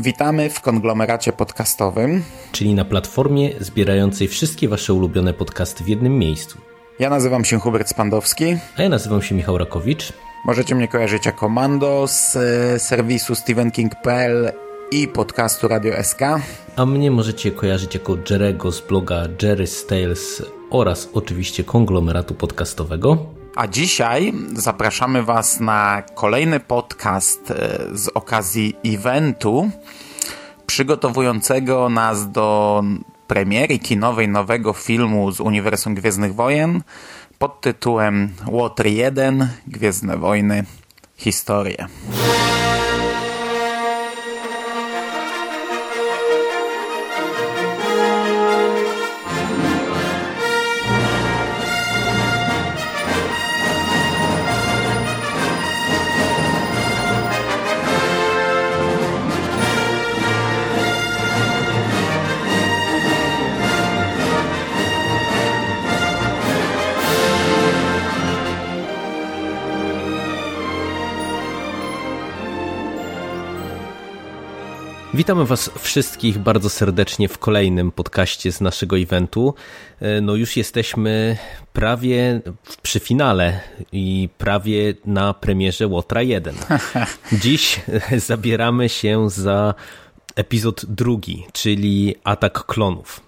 Witamy w konglomeracie podcastowym. Czyli na platformie zbierającej wszystkie wasze ulubione podcasty w jednym miejscu. Ja nazywam się Hubert Spandowski. A ja nazywam się Michał Rakowicz. Możecie mnie kojarzyć jako Mando z e, serwisu stevenking.pl i podcastu Radio SK. A mnie możecie kojarzyć jako Jerego z bloga Jerry's Tales oraz oczywiście konglomeratu podcastowego. A dzisiaj zapraszamy Was na kolejny podcast e, z okazji eventu przygotowującego nas do premiery kinowej nowego filmu z Uniwersum Gwiezdnych Wojen pod tytułem Łotr 1 Gwiezdne Wojny Historie. Witamy Was wszystkich bardzo serdecznie w kolejnym podcaście z naszego eventu. E, No już jesteśmy prawie przy finale i prawie na premierze Łotra 1. Dziś zabieramy się za epizod drugi, czyli Atak Klonów.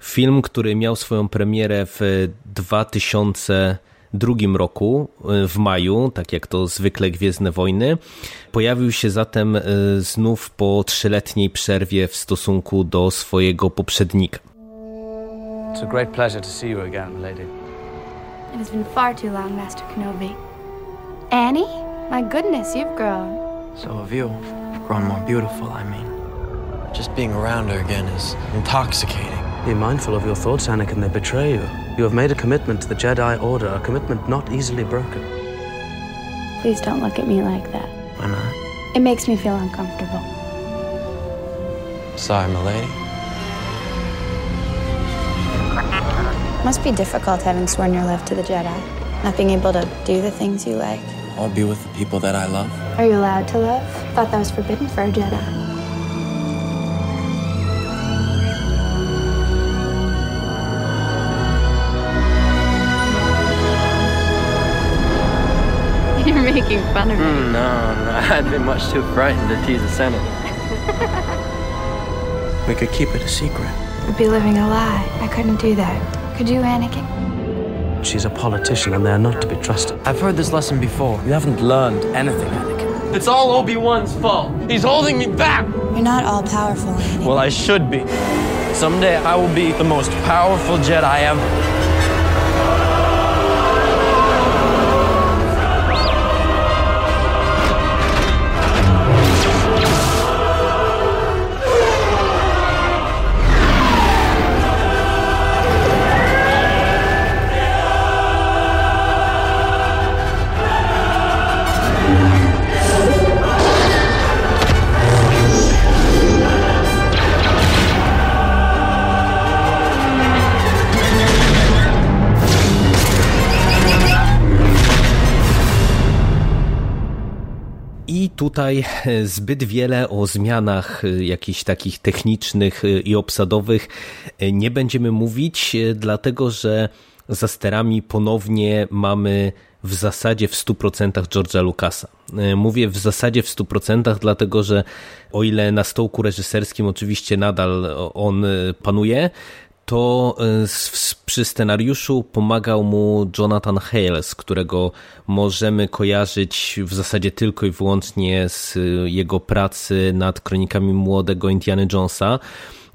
Film, który miał swoją premierę w 2002 roku, y, w maju, tak jak to zwykle Gwiezdne Wojny. Pojawił się zatem y, znów po trzyletniej przerwie w stosunku do swojego poprzednika. It's a great pleasure to see you again, lady. It has been far too long, Master Kenobi. Annie? My goodness, you've grown. So have you. Grown more beautiful, I mean. Just being around her again is intoxicating. Be mindful of your thoughts, Anakin. They betray you. You have made a commitment to the Jedi Order, a commitment not easily broken. Please don't look at me like that. Why not? It makes me feel uncomfortable. Sorry, milady. Must be difficult having sworn your love to the Jedi, not being able to do the things you like. I'll be with the people that I love. Are you allowed to love? Thought that was forbidden for a Jedi. Making fun of me. Mm, no, no, I'd be much too frightened to tease a senator. we could keep it a secret. Would be living a lie. I couldn't do that. Could you, Anakin? She's a politician, and they are not to be trusted. I've heard this lesson before. You haven't learned anything, Anakin. It's all Obi-Wan's fault. He's holding me back. You're not all powerful, Anakin. Well, I should be. Someday I will be the most powerful Jedi ever. I tutaj zbyt wiele o zmianach jakichś takich technicznych i obsadowych nie będziemy mówić, dlatego że za sterami ponownie mamy w zasadzie w 100% George'a Lucasa. E, mówię w zasadzie w 100%, dlatego że o ile na stołku reżyserskim oczywiście nadal on e, panuje, to e, przy scenariuszu pomagał mu Jonathan Hales, którego możemy kojarzyć w zasadzie tylko i wyłącznie z jego pracy nad kronikami młodego Indiana Jonesa.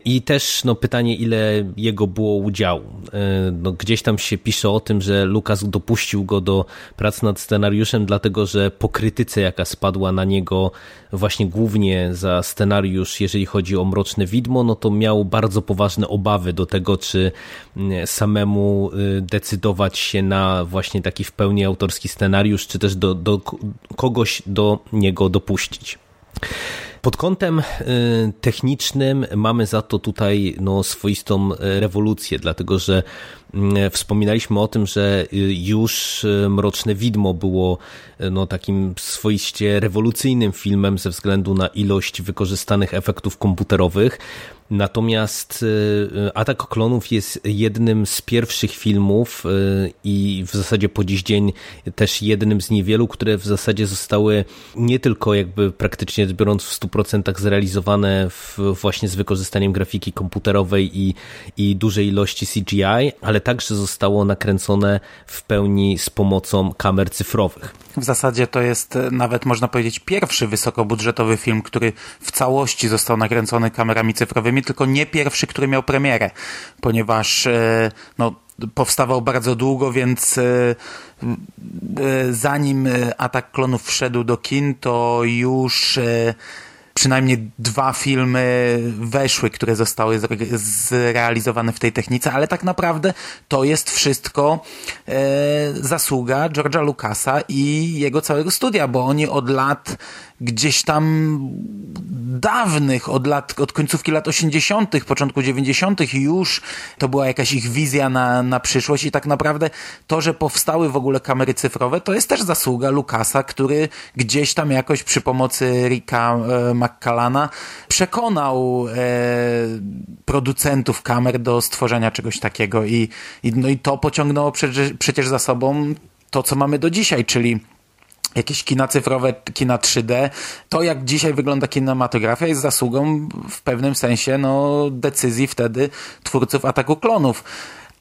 I też no, pytanie, ile jego było udziału. E, no, gdzieś tam się pisze o tym, że Lukas dopuścił go do pracy nad scenariuszem, dlatego że po krytyce, jaka spadła na niego właśnie głównie za scenariusz, jeżeli chodzi o Mroczne Widmo, no to miał bardzo poważne obawy do tego, czy samemu y, decydować się na właśnie taki w pełni autorski scenariusz, czy też do, do kogoś do niego dopuścić. Pod kątem y, technicznym mamy za to tutaj no, swoistą rewolucję, dlatego że mm, wspominaliśmy o tym, że y, już y, Mroczne Widmo było no, takim swoiście rewolucyjnym filmem ze względu na ilość wykorzystanych efektów komputerowych. Natomiast y, Atak Klonów jest jednym z pierwszych filmów y, i w zasadzie po dziś dzień też jednym z niewielu, które w zasadzie zostały nie tylko jakby praktycznie biorąc w 100% zrealizowane w, właśnie z wykorzystaniem grafiki komputerowej i, i dużej ilości CGI, ale także zostało nakręcone w pełni z pomocą kamer cyfrowych. W zasadzie to jest nawet można powiedzieć pierwszy wysokobudżetowy film, który w całości został nakręcony kamerami cyfrowymi, tylko nie pierwszy, który miał premierę, ponieważ e, no, powstawał bardzo długo, więc e, zanim Atak Klonów wszedł do kin, to już przynajmniej dwa filmy weszły, które zostały zrealizowane w tej technice, ale tak naprawdę to jest wszystko e, zasługa George'a Lucasa i jego całego studia, bo oni od lat gdzieś tam dawnych, od lat, od końcówki lat 80., początku 90. już to była jakaś ich wizja na, na przyszłość i tak naprawdę to, że powstały w ogóle kamery cyfrowe, to jest też zasługa Lucasa, który gdzieś tam jakoś przy pomocy Ricka e, McCallana przekonał e, producentów kamer do stworzenia czegoś takiego i, i, no i to pociągnęło przecież, przecież za sobą to, co mamy do dzisiaj, czyli jakieś kina cyfrowe, kina 3D. To, jak dzisiaj wygląda kinematografia, jest zasługą w pewnym sensie no, decyzji wtedy twórców Ataku Klonów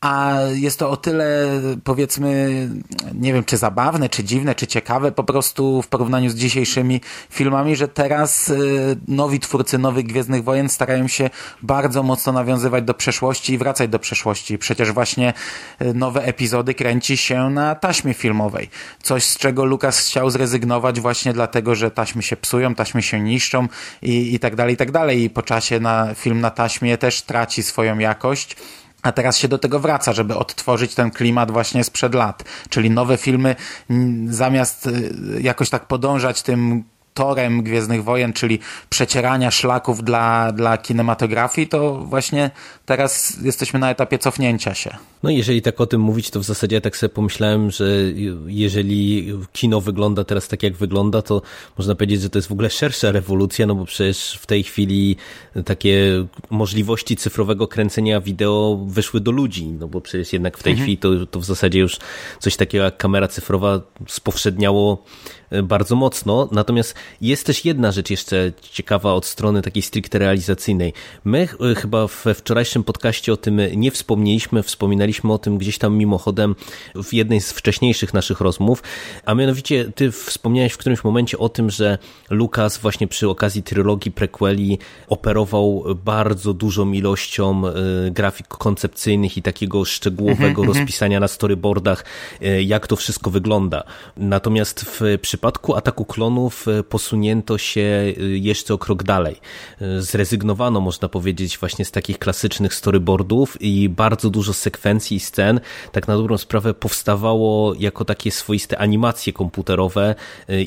a jest to o tyle, powiedzmy, nie wiem, czy zabawne, czy dziwne, czy ciekawe po prostu w porównaniu z dzisiejszymi filmami, że teraz y, nowi twórcy nowych Gwiezdnych Wojen starają się bardzo mocno nawiązywać do przeszłości i wracać do przeszłości. Przecież właśnie y, nowe epizody kręci się na taśmie filmowej. Coś, z czego Lukas chciał zrezygnować właśnie dlatego, że taśmy się psują, taśmy się niszczą i, i tak dalej, i tak dalej. I po czasie na film na taśmie też traci swoją jakość. A teraz się do tego wraca, żeby odtworzyć ten klimat właśnie sprzed lat. Czyli nowe filmy, zamiast y, jakoś tak podążać tym torem Gwiezdnych Wojen, czyli przecierania szlaków dla, dla kinematografii, to właśnie teraz jesteśmy na etapie cofnięcia się. No jeżeli tak o tym mówić, to w zasadzie tak sobie pomyślałem, że jeżeli kino wygląda teraz tak jak wygląda, to można powiedzieć, że to jest w ogóle szersza rewolucja, no bo przecież w tej chwili takie możliwości cyfrowego kręcenia wideo wyszły do ludzi, no bo przecież jednak w tej mhm. chwili to, to w zasadzie już coś takiego jak kamera cyfrowa spowszedniało bardzo mocno. Natomiast jest też jedna rzecz jeszcze ciekawa od strony takiej stricte realizacyjnej. My e, chyba we wczorajszym podcaście o tym nie wspomnieliśmy, wspominaliśmy o tym gdzieś tam mimochodem w jednej z wcześniejszych naszych rozmów, a mianowicie ty wspomniałeś w którymś momencie o tym, że Lucas właśnie przy okazji trylogii prequeli operował bardzo dużą ilością e, grafik koncepcyjnych i takiego szczegółowego mm -hmm. rozpisania na storyboardach, e, jak to wszystko wygląda. Natomiast w przypadku Ataku Klonów e, posunięto się jeszcze o krok dalej. Zrezygnowano, można powiedzieć, właśnie z takich klasycznych storyboardów i bardzo dużo sekwencji i scen tak na dobrą sprawę powstawało jako takie swoiste animacje komputerowe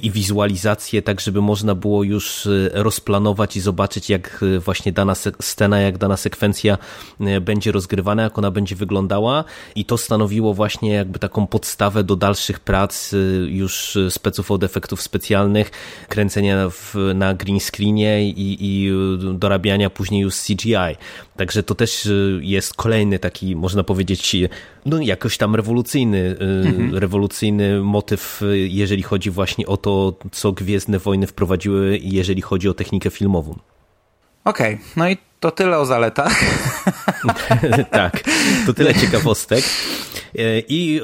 i wizualizacje, tak żeby można było już rozplanować i zobaczyć jak właśnie dana scena, jak dana sekwencja będzie rozgrywana, jak ona będzie wyglądała i to stanowiło właśnie jakby taką podstawę do dalszych prac już speców od efektów specjalnych, kręcenia w, na green screenie i, i dorabiania później już CGI. Także to też jest kolejny taki, można powiedzieć, no jakoś tam rewolucyjny, mhm. rewolucyjny motyw, jeżeli chodzi właśnie o to, co Gwiezdne Wojny wprowadziły, jeżeli chodzi o technikę filmową. Okej, okay. no i to tyle o zaletach. tak, to tyle ciekawostek. E, I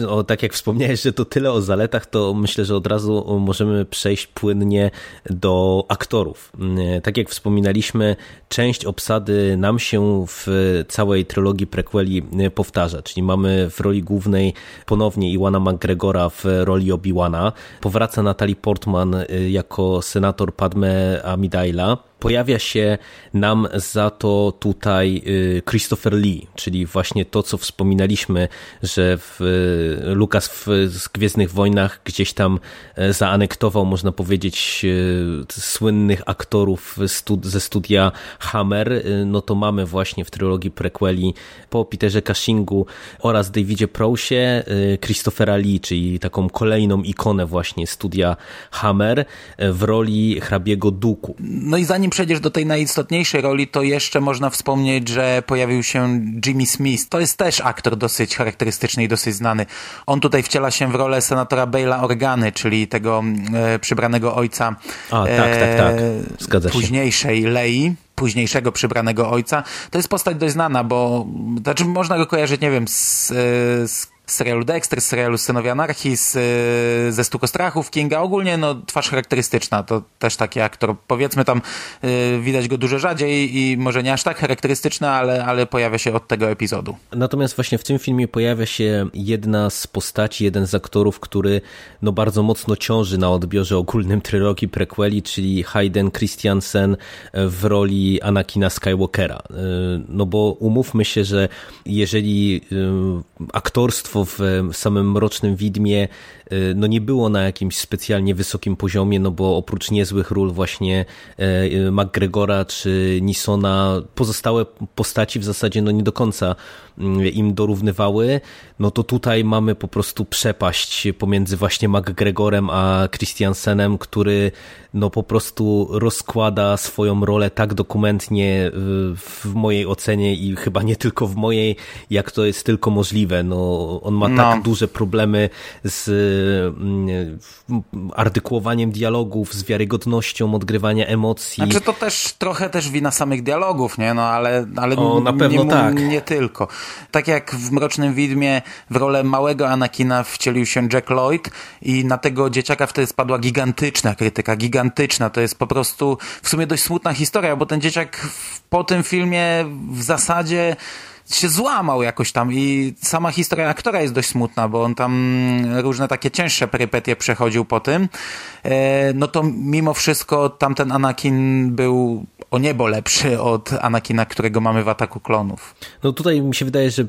e, o, tak jak wspomniałeś, że to tyle o zaletach, to myślę, że od razu możemy przejść płynnie do aktorów. E, tak jak wspominaliśmy, część obsady nam się w całej trylogii prequeli powtarza, czyli mamy w roli głównej ponownie Iwana McGregora w roli Obi-Wana, powraca Natalie Portman jako senator Padme Amidala, pojawia się nam za to tutaj Christopher Lee, czyli właśnie to, co wspominaliśmy, że w, Lukas w Gwiezdnych Wojnach gdzieś tam e, zaanektował, można powiedzieć, e, słynnych aktorów ze studia Hammer, e, no to mamy właśnie w trylogii prequeli po Peterze Cushingu oraz Davidzie Prousie Christophera Lee, czyli taką kolejną ikonę właśnie studia Hammer w roli hrabiego Duku. No i zanim przejdziesz do tej najistotniejszej roli, to jeszcze można wspomnieć, że pojawił się Jimmy Smith. To jest też aktor dosyć charakterystyczny i dosyć znany. On tutaj wciela się w rolę senatora Bale'a Organy, czyli tego e, przybranego ojca A, tak, tak, tak. Zgadza się. późniejszej Lei późniejszego przybranego ojca. To jest postać dość znana, bo znaczy można go kojarzyć, nie wiem, z, z serialu Dexter, z serialu Synowie Anarchii, z, y, ze Stukostrachów Kinga. Ogólnie no, twarz charakterystyczna, to też taki aktor. Powiedzmy tam y, widać go dużo rzadziej i może nie aż tak charakterystyczny, ale, ale pojawia się od tego epizodu. Natomiast właśnie w tym filmie pojawia się jedna z postaci, jeden z aktorów, który no, bardzo mocno ciąży na odbiorze ogólnym trylogii prequeli, czyli Hayden Christiansen w roli Anakina Skywalkera. Y, no bo umówmy się, że jeżeli aktorstwo w samym Mrocznym Widmie no nie było na jakimś specjalnie wysokim poziomie, no bo oprócz niezłych ról właśnie y, y, McGregora czy Nisona, pozostałe postaci w zasadzie no nie do końca im dorównywały, no to tutaj mamy po prostu przepaść pomiędzy właśnie McGregorem a Christiansenem, który no po prostu rozkłada swoją rolę tak dokumentnie w mojej ocenie i chyba nie tylko w mojej, jak to jest tylko możliwe. No, on ma tak no. tak duże problemy z mm, artykułowaniem dialogów, z wiarygodnością odgrywania emocji. Znaczy to też trochę też wina samych dialogów, nie? No ale, ale o, na pewno nie, tak. nie tylko. Tak jak w Mrocznym Widmie w rolę małego Anakina wcielił się Jack Lloyd i na tego dzieciaka wtedy spadła gigantyczna krytyka, gigantyczna. To jest po prostu w sumie dość smutna historia, bo ten dzieciak po tym filmie w zasadzie się złamał jakoś tam i sama historia aktora jest dość smutna, bo on tam różne takie cięższe perypetie przechodził po tym, e, no to mimo wszystko tamten Anakin był o niebo lepszy od Anakina, którego mamy w Ataku Klonów. No tutaj mi się wydaje, że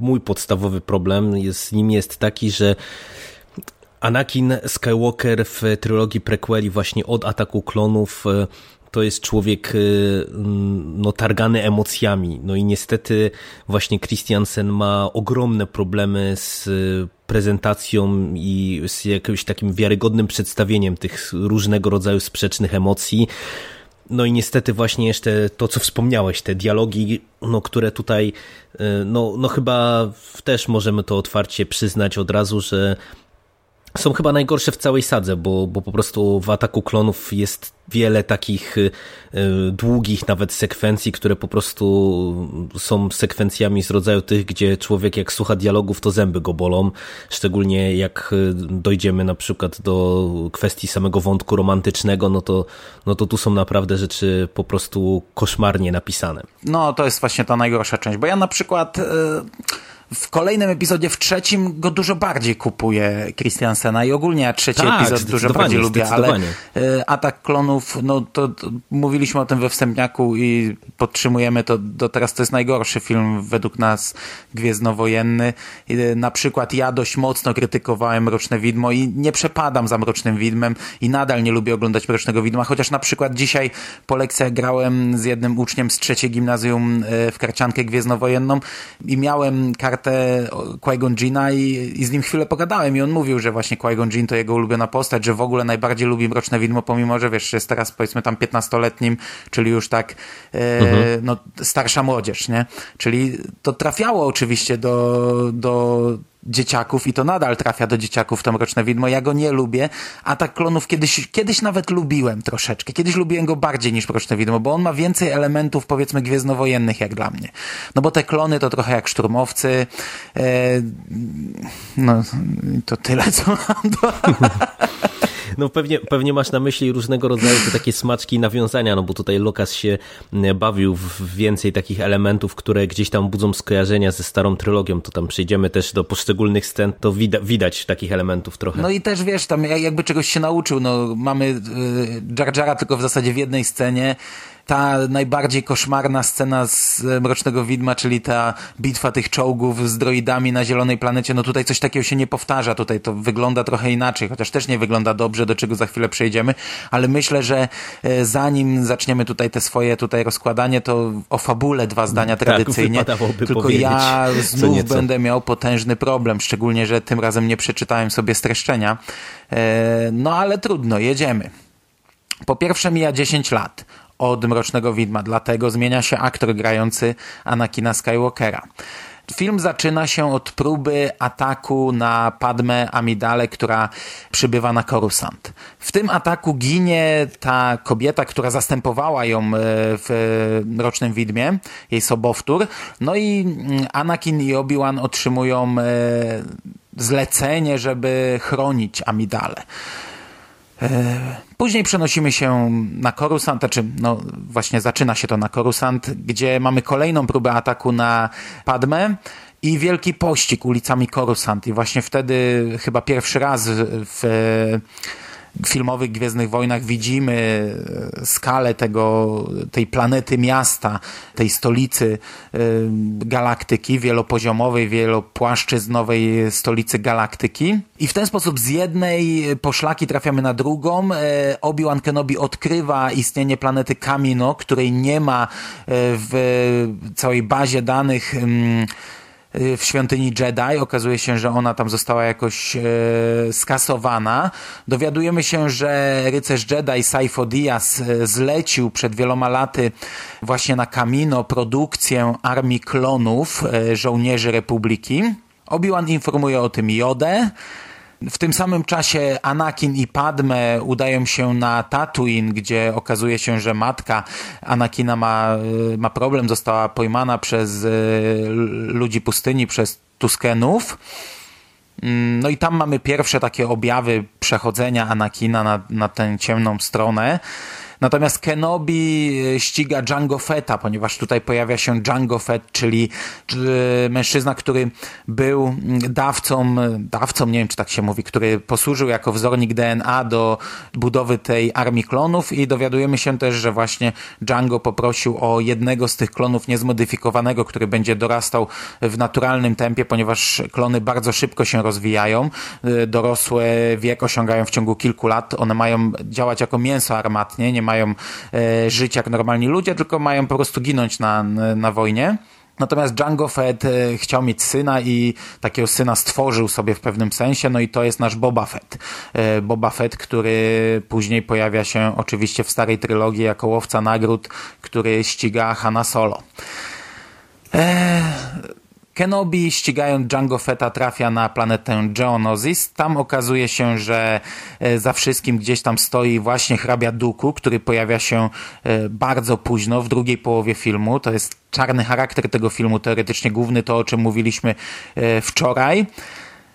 mój podstawowy problem jest, z nim jest taki, że Anakin Skywalker w trylogii prequeli właśnie od Ataku Klonów e, to jest człowiek y, no, targany emocjami. No i niestety właśnie Christiansen ma ogromne problemy z prezentacją i z jakimś takim wiarygodnym przedstawieniem tych różnego rodzaju sprzecznych emocji. No i niestety właśnie jeszcze to, co wspomniałeś, te dialogi, no, które tutaj, y, no, no chyba też możemy to otwarcie przyznać od razu, że są chyba najgorsze w całej sadze, bo, bo po prostu w ataku klonów jest wiele takich y, y, długich nawet sekwencji, które po prostu są sekwencjami z rodzaju tych, gdzie człowiek jak słucha dialogów, to zęby go bolą. Szczególnie jak y, dojdziemy na przykład do kwestii samego wątku romantycznego, no to, no to tu są naprawdę rzeczy po prostu koszmarnie napisane. No to jest właśnie ta najgorsza część, bo ja na przykład... Yy w kolejnym epizodzie, w trzecim, go dużo bardziej kupuje Christiansena i ogólnie ja trzeci tak, epizod dużo bardziej lubię, ale y, Atak Klonów, no to, to, mówiliśmy o tym we wstępniaku i podtrzymujemy to do teraz, to jest najgorszy film według nas gwiezdnowojenny. Y, na przykład ja dość mocno krytykowałem Mroczne Widmo i nie przepadam za Mrocznym Widmem i nadal nie lubię oglądać Mrocznego Widma, chociaż na przykład dzisiaj po lekcjach grałem z jednym uczniem z trzeciej gimnazjum y, w karciankę gwiezdnowojenną i miałem kartę kartę Qui-Gon Jinna i, i z nim chwilę pogadałem i on mówił, że właśnie Qui-Gon Jinn to jego ulubiona postać, że w ogóle najbardziej lubi Mroczne Widmo, pomimo, że wiesz, jest teraz powiedzmy tam 15-letnim, czyli już tak e, mhm. no, starsza młodzież, nie? Czyli to trafiało oczywiście do, do dzieciaków i to nadal trafia do dzieciaków to Mroczne Widmo. Ja go nie lubię. Atak Klonów kiedyś, kiedyś nawet lubiłem troszeczkę. Kiedyś lubiłem go bardziej niż Mroczne Widmo, bo on ma więcej elementów powiedzmy gwiezdnowojennych jak dla mnie. No bo te klony to trochę jak szturmowcy. E, no to tyle co mam do... No pewnie, pewnie masz na myśli różnego rodzaju te takie smaczki i nawiązania, no bo tutaj Lukas się bawił w więcej takich elementów, które gdzieś tam budzą skojarzenia ze starą trylogią, to tam przejdziemy też do poszczególnych scen, to widać, widać takich elementów trochę. No i też wiesz, tam jakby czegoś się nauczył, no mamy y, Jar Jara tylko w zasadzie w jednej scenie, ta najbardziej koszmarna scena z Mrocznego Widma, czyli ta bitwa tych czołgów z droidami na zielonej planecie, no tutaj coś takiego się nie powtarza, tutaj to wygląda trochę inaczej, chociaż też nie wygląda dobrze, do czego za chwilę przejdziemy, ale myślę, że e, zanim zaczniemy tutaj te swoje tutaj rozkładanie, to o fabule dwa zdania tak, tradycyjnie, tylko ja znów będę miał potężny problem, szczególnie, że tym razem nie przeczytałem sobie streszczenia, e, no ale trudno, jedziemy. Po pierwsze mija 10 lat od Mrocznego Widma, dlatego zmienia się aktor grający Anakina Skywalkera. Film zaczyna się od próby ataku na Padmę Amidale, która przybywa na Korusant. W tym ataku ginie ta kobieta, która zastępowała ją e, w Mrocznym Widmie, jej sobowtór. No i mm, Anakin i Obi-Wan otrzymują e, zlecenie, żeby chronić Amidale. E, później przenosimy się na Korusant, znaczy no właśnie zaczyna się to na Korusant, gdzie mamy kolejną próbę ataku na Padmę i wielki pościg ulicami Korusant. I właśnie wtedy chyba pierwszy raz w filmowych Gwiezdnych Wojnach widzimy e, skalę tego, tej planety miasta, tej stolicy e, galaktyki, wielopoziomowej, wielopłaszczyznowej stolicy galaktyki. I w ten sposób z jednej poszlaki trafiamy na drugą. E, Obi-Wan Kenobi odkrywa istnienie planety Kamino, której nie ma w całej bazie danych mm, w świątyni Jedi. Okazuje się, że ona tam została jakoś e, skasowana. Dowiadujemy się, że rycerz Jedi Saifo Diaz e, zlecił przed wieloma laty właśnie na Kamino produkcję armii klonów e, żołnierzy Republiki. Obi-Wan informuje o tym Jodę. W tym samym czasie Anakin i Padme udają się na Tatooine, gdzie okazuje się, że matka Anakina ma, y, ma problem, została pojmana przez y, ludzi pustyni, przez Tuskenów. Mm, no i tam mamy pierwsze takie objawy przechodzenia Anakina na, na tę ciemną stronę. Natomiast Kenobi e, ściga Django Fetta, ponieważ tutaj pojawia się Django Fett, czyli mężczyzna, który był mm, dawcą, dawcą, nie wiem czy tak się mówi, który posłużył jako wzornik DNA do budowy tej armii klonów i dowiadujemy się też, że właśnie Django poprosił o jednego z tych klonów niezmodyfikowanego, który będzie dorastał w naturalnym tempie, ponieważ klony bardzo szybko się rozwijają, e, dorosłe wiek osiągają w ciągu kilku lat, one mają działać jako mięso armatnie, nie mają e, żyć jak normalni ludzie, tylko mają po prostu ginąć na, na wojnie. Natomiast Django Fett e, chciał mieć syna i takiego syna stworzył sobie w pewnym sensie, no i to jest nasz Boba Fett. E, Boba Fett, który później pojawia się oczywiście w starej trylogii jako łowca nagród, który ściga Hanna Solo. Eee, Kenobi ścigając Django Fetta trafia na planetę Geonosis. Tam okazuje się, że e, za wszystkim gdzieś tam stoi właśnie hrabia Duku, który pojawia się e, bardzo późno, w drugiej połowie filmu. To jest czarny charakter tego filmu, teoretycznie główny, to o czym mówiliśmy e, wczoraj.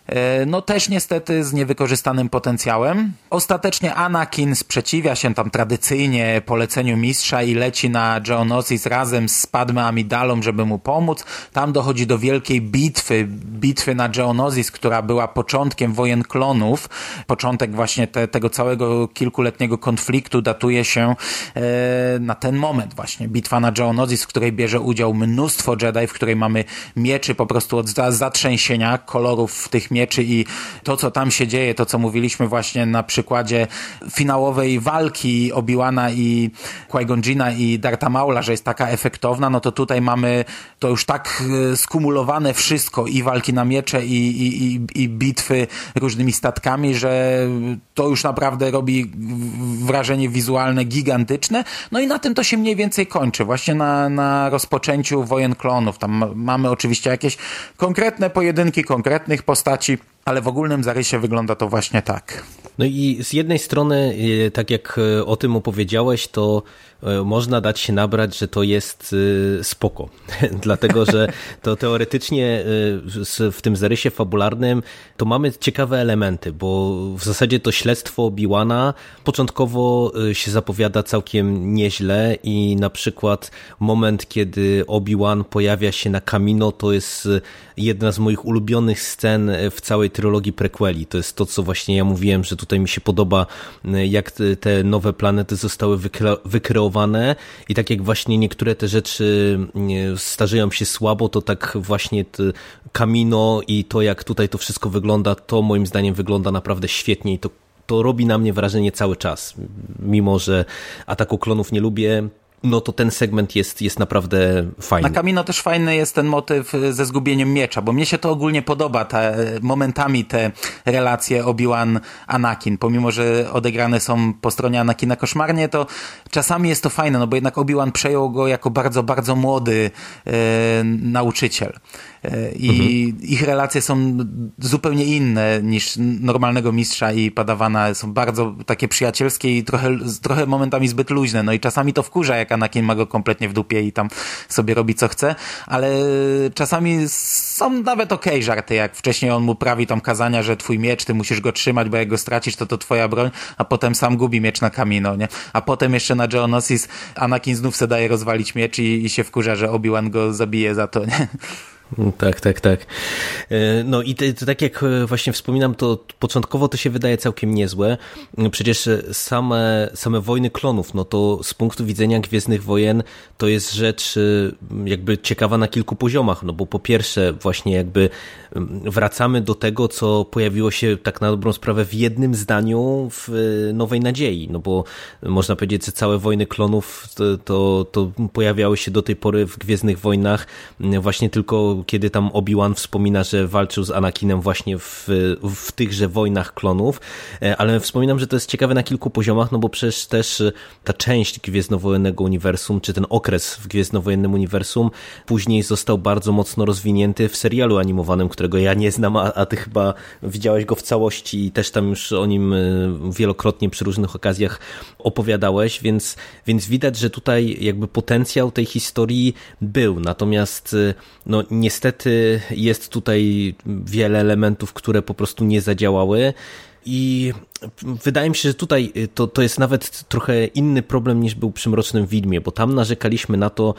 E, no też niestety z niewykorzystanym potencjałem. Ostatecznie Anakin sprzeciwia się tam tradycyjnie poleceniu mistrza i leci na Geonosis razem z Padme Amidalą, żeby mu pomóc. Tam dochodzi do wielkiej bitwy, bitwy na Geonosis, która była początkiem wojen klonów. Początek właśnie te, tego całego kilkuletniego konfliktu datuje się e, na ten moment właśnie. Bitwa na Geonosis, w której bierze udział mnóstwo Jedi, w której mamy mieczy po prostu od zatrzęsienia kolorów tych mieczach mieczy i to, co tam się dzieje, to, co mówiliśmy właśnie na przykładzie finałowej walki Obi-Wana i Jina i Darta Maula, że jest taka efektowna, no to tutaj mamy to już tak e, skumulowane wszystko i walki na miecze i, i, i, i bitwy różnymi statkami, że to już naprawdę robi wrażenie wizualne gigantyczne. No i na tym to się mniej więcej kończy. Właśnie na, na rozpoczęciu wojen klonów. Tam mamy oczywiście jakieś konkretne pojedynki konkretnych postaci, ale w ogólnym zarysie wygląda to właśnie tak. No i z jednej strony, e, tak jak e, o tym opowiedziałeś, to można dać się nabrać, że to jest spoko. Dlatego, że to teoretycznie w tym zarysie fabularnym to mamy ciekawe elementy, bo w zasadzie to śledztwo Obi-Wana początkowo się zapowiada całkiem nieźle i na przykład moment, kiedy Obi-Wan pojawia się na Kamino, to jest jedna z moich ulubionych scen w całej trylogii prequeli. To jest to, co właśnie ja mówiłem, że tutaj mi się podoba, jak te nowe planety zostały wykreowane i tak jak właśnie niektóre te rzeczy starzeją się słabo, to tak właśnie Kamino i to, jak tutaj to wszystko wygląda, to moim zdaniem wygląda naprawdę świetnie i to to robi na mnie wrażenie cały czas. Mimo, że ataku klonów nie lubię, no to ten segment jest, jest naprawdę fajny. Na Kamino też fajny jest ten motyw ze zgubieniem miecza, bo mnie się to ogólnie podoba, te, momentami te relacje Obi-Wan-Anakin, pomimo, że odegrane są po stronie Anakina koszmarnie, to czasami jest to fajne, no bo jednak Obi-Wan przejął go jako bardzo, bardzo młody e, nauczyciel. E, I mhm. ich relacje są zupełnie inne niż normalnego mistrza i padawana. Są bardzo takie przyjacielskie i trochę, trochę momentami zbyt luźne. No i czasami to wkurza, jak Anakin ma go kompletnie w dupie i tam sobie robi co chce, ale czasami są nawet okej okay żarty, jak wcześniej on mu prawi tam kazania, że twój miecz, ty musisz go trzymać, bo jak go stracisz, to to twoja broń, a potem sam gubi miecz na kamino, nie? A potem jeszcze na Geonosis Anakin znów se daje rozwalić miecz i, i się wkurza, że Obi-Wan go zabije za to, nie? Tak, tak, tak. E, no i to, tak jak e, właśnie wspominam, to początkowo to się wydaje całkiem niezłe. Przecież same, same wojny klonów, no to z punktu widzenia Gwiezdnych Wojen to jest rzecz e, jakby ciekawa na kilku poziomach, no bo po pierwsze właśnie jakby wracamy do tego, co pojawiło się tak na dobrą sprawę w jednym zdaniu w Nowej Nadziei, no bo można powiedzieć, że całe wojny klonów to, to, to pojawiały się do tej pory w Gwiezdnych Wojnach. Właśnie tylko kiedy tam Obi-Wan wspomina, że walczył z Anakinem właśnie w, w tychże wojnach klonów, e, ale wspominam, że to jest ciekawe na kilku poziomach, no bo przecież też e, ta część Gwiezdnowojennego Uniwersum, czy ten okres w Gwiezdnowojennym Uniwersum później został bardzo mocno rozwinięty w serialu animowanym, którego ja nie znam, a, a ty chyba widziałeś go w całości i też tam już o nim e, wielokrotnie przy różnych okazjach opowiadałeś, więc, więc widać, że tutaj jakby potencjał tej historii był, natomiast no nie niestety jest tutaj wiele elementów, które po prostu nie zadziałały. I wydaje mi się, że tutaj to, to jest nawet trochę inny problem niż był przy Mrocznym Widmie, bo tam narzekaliśmy na to,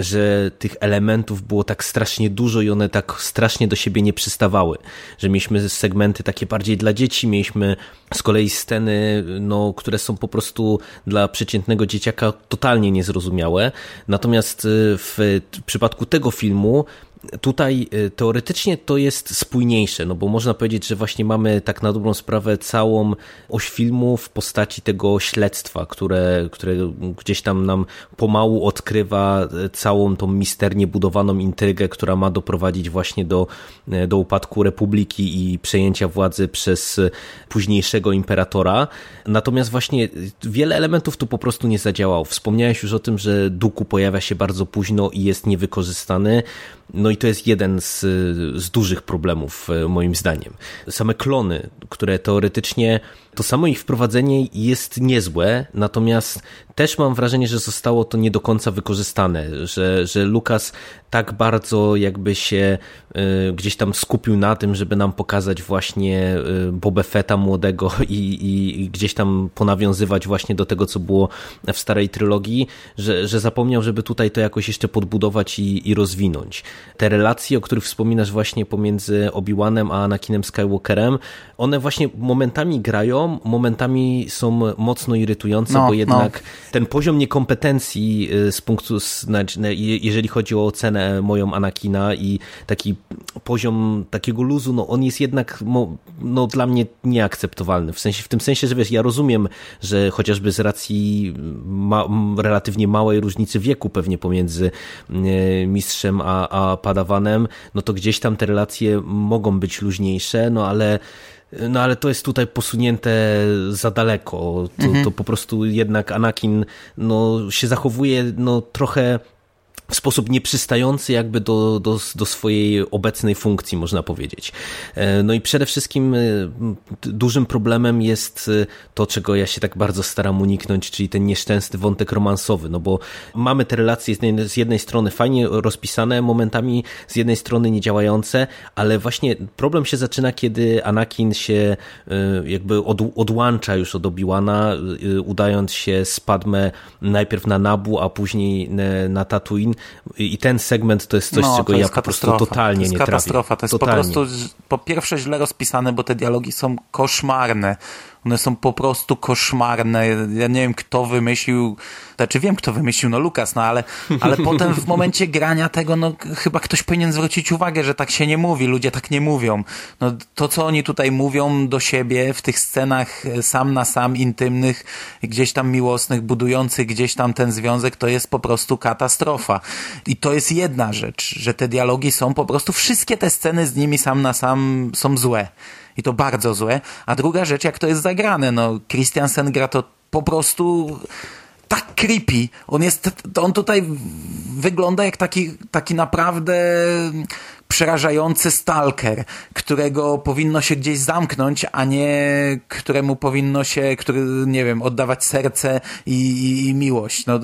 że tych elementów było tak strasznie dużo i one tak strasznie do siebie nie przystawały. Że mieliśmy segmenty takie bardziej dla dzieci, mieliśmy z kolei sceny, no, które są po prostu dla przeciętnego dzieciaka totalnie niezrozumiałe. Natomiast w przypadku tego filmu Tutaj y, teoretycznie to jest spójniejsze, no bo można powiedzieć, że właśnie mamy tak na dobrą sprawę całą oś filmu w postaci tego śledztwa, które, które gdzieś tam nam pomału odkrywa y, całą tą misternie budowaną intrygę, która ma doprowadzić właśnie do, y, do upadku Republiki i przejęcia władzy przez późniejszego imperatora. Natomiast właśnie wiele elementów tu po prostu nie zadziałało. Wspomniałeś już o tym, że Duku pojawia się bardzo późno i jest niewykorzystany. No i to jest jeden z, z dużych problemów, e, moim zdaniem. Same klony, które teoretycznie to samo ich wprowadzenie jest niezłe, natomiast też mam wrażenie, że zostało to nie do końca wykorzystane, że, że Lukas tak bardzo jakby się y, gdzieś tam skupił na tym, żeby nam pokazać właśnie y, Boba Fetta młodego i, i gdzieś tam ponawiązywać właśnie do tego, co było w starej trylogii, że, że zapomniał, żeby tutaj to jakoś jeszcze podbudować i, i rozwinąć. Te relacje, o których wspominasz właśnie pomiędzy Obi-Wanem a Anakinem Skywalkerem, one właśnie momentami grają, momentami są mocno irytujące, no, bo jednak no ten poziom niekompetencji y, z punktu, jeżeli chodzi o ocenę moją Anakina i taki poziom takiego luzu, no on jest jednak no, dla mnie nieakceptowalny. W sensie, w tym sensie, że wiesz, ja rozumiem, że chociażby z racji ma, relatywnie małej różnicy wieku pewnie pomiędzy y, mistrzem a, a padawanem, no to gdzieś tam te relacje mogą być luźniejsze, no ale no ale to jest tutaj posunięte za daleko. To, mhm. to po prostu jednak Anakin no, się zachowuje no, trochę w sposób nieprzystający jakby do, do, do swojej obecnej funkcji, można powiedzieć. E, no i przede wszystkim e, dużym problemem jest e, to, czego ja się tak bardzo staram uniknąć, czyli ten nieszczęsny wątek romansowy, no bo mamy te relacje z jednej, strony fajnie rozpisane, momentami z jednej strony niedziałające, ale właśnie problem się zaczyna, kiedy Anakin się jakby od, odłącza już od Obi-Wana, udając się z Padme najpierw na Nabu, a później na Tatooine, i ten segment to jest coś, no, czego ja po prostu totalnie nie trafię. To jest katastrofa. To jest totalnie. po prostu po pierwsze źle rozpisane, bo te dialogi są koszmarne. One są po prostu koszmarne. Ja nie wiem, kto wymyślił, znaczy wiem, kto wymyślił, no Lukas, no ale, ale potem w momencie grania tego, no chyba ktoś powinien zwrócić uwagę, że tak się nie mówi, ludzie tak nie mówią. No to, co oni tutaj mówią do siebie w tych scenach e, sam na sam, intymnych, gdzieś tam miłosnych, budujących gdzieś tam ten związek, to jest po prostu katastrofa. I to jest jedna rzecz, że te dialogi są po prostu, wszystkie te sceny z nimi sam na sam są złe i to bardzo złe. A druga rzecz, jak to jest zagrane, no Christiansen gra to po prostu tak creepy. On jest, on tutaj wygląda jak taki, taki naprawdę przerażający stalker, którego powinno się gdzieś zamknąć, a nie któremu powinno się, który, nie wiem, oddawać serce i, i, i miłość. No,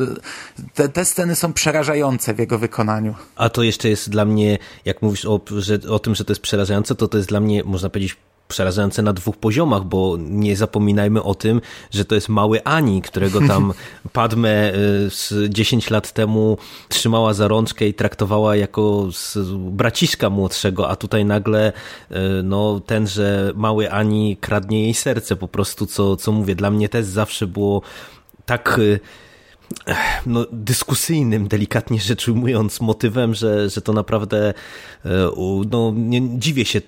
te, te sceny są przerażające w jego wykonaniu. A to jeszcze jest dla mnie, jak mówisz o, że, o tym, że to jest przerażające, to to jest dla mnie, można powiedzieć, przerażające na dwóch poziomach, bo nie zapominajmy o tym, że to jest mały Ani, którego tam Padme 10 y, lat temu trzymała za rączkę i traktowała jako braciszka młodszego, a tutaj nagle y, no, tenże mały Ani kradnie jej serce po prostu, co, co mówię, dla mnie też zawsze było tak y, no, dyskusyjnym, delikatnie rzecz ujmując, motywem, że, że to naprawdę e, no, nie, dziwię się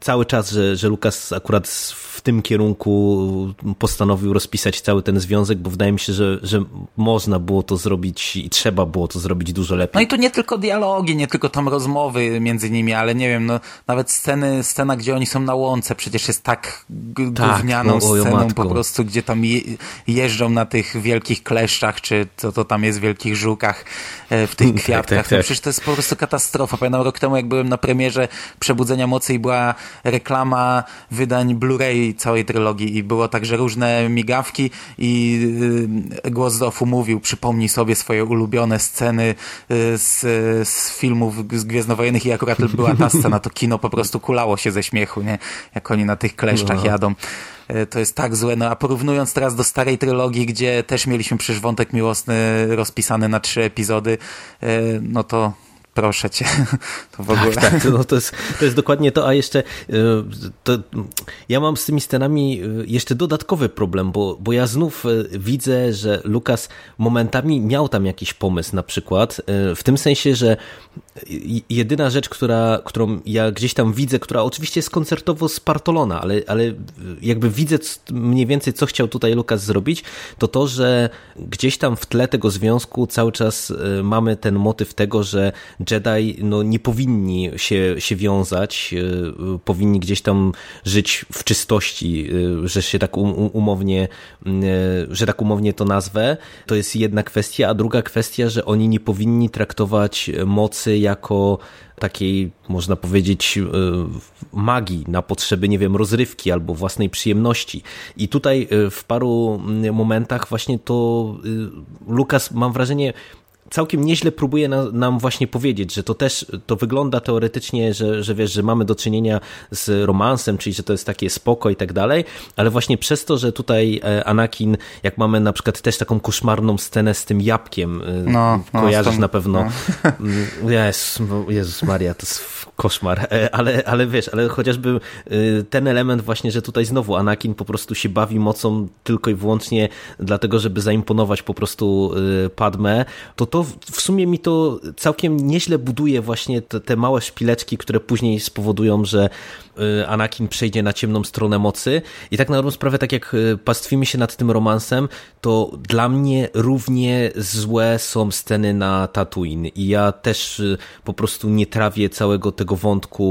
cały czas, że, że Lukas akurat w tym kierunku postanowił rozpisać cały ten związek, bo wydaje mi się, że, że można było to zrobić i trzeba było to zrobić dużo lepiej. No i tu nie tylko dialogi, nie tylko tam rozmowy między nimi, ale nie wiem, no, nawet sceny, scena, gdzie oni są na łące, przecież jest tak, tak gównianą no, sceną po prostu, gdzie tam je, jeżdżą na tych wielkich kleszczach, czy co to tam jest w wielkich żółkach e, w tych tak, kwiatkach. Tak, tak, tak. No przecież to jest po prostu katastrofa. Pamiętam rok temu, jak byłem na premierze Przebudzenia Mocy i była reklama wydań Blu-ray całej trylogii i było także różne migawki i y, głos z ofu mówił, przypomnij sobie swoje ulubione sceny y, z, z filmów z Gwiezdnowojennych i akurat była ta scena, to kino po prostu kulało się ze śmiechu, nie? Jak oni na tych kleszczach no. jadą. E, to jest tak złe. No a porównując teraz do starej trylogii, gdzie też mieliśmy przecież wątek miłosny rozpisany na trzy epizody, e, no to proszę cię, to w ogóle. Tak, tak no to, jest, to jest dokładnie to, a jeszcze e, to, ja mam z tymi scenami jeszcze dodatkowy problem, bo, bo ja znów widzę, że Lukas momentami miał tam jakiś pomysł na przykład, w tym sensie, że jedyna rzecz, która, którą ja gdzieś tam widzę, która oczywiście jest koncertowo spartolona, ale, ale jakby widzę mniej więcej, co chciał tutaj Lukas zrobić, to to, że gdzieś tam w tle tego związku cały czas e, mamy ten motyw tego, że Jedi no, nie powinni się, się wiązać, e, powinni gdzieś tam żyć w czystości, e, że się tak umownie, że tak umownie to nazwę. To jest jedna kwestia, a druga kwestia, że oni nie powinni traktować mocy jako takiej, można powiedzieć, e, magii na potrzeby, nie wiem, rozrywki albo własnej przyjemności. I tutaj e, w paru momentach właśnie to e, Lukas, mam wrażenie, całkiem nieźle próbuje na, nam właśnie powiedzieć, że to też to wygląda teoretycznie, że, że wiesz, że mamy do czynienia z romansem, czyli że to jest takie spoko i tak dalej, ale właśnie przez to, że tutaj e, Anakin, jak mamy na przykład też taką koszmarną scenę z tym jabłkiem, e, no, no, kojarzysz na pewno. No. Jezus, Jezus Maria, to jest koszmar, e, ale, ale wiesz, ale chociażby ten element właśnie, że tutaj znowu Anakin po prostu się bawi mocą tylko i wyłącznie dlatego, żeby zaimponować po prostu Padme, to to w sumie mi to całkiem nieźle buduje właśnie te, te małe szpileczki, które później spowodują, że y, Anakin przejdzie na ciemną stronę mocy. I tak na dobrą sprawę, tak jak y, pastwimy się nad tym romansem, to dla mnie równie złe są sceny na Tatooine. I ja też y, po prostu nie trawię całego tego wątku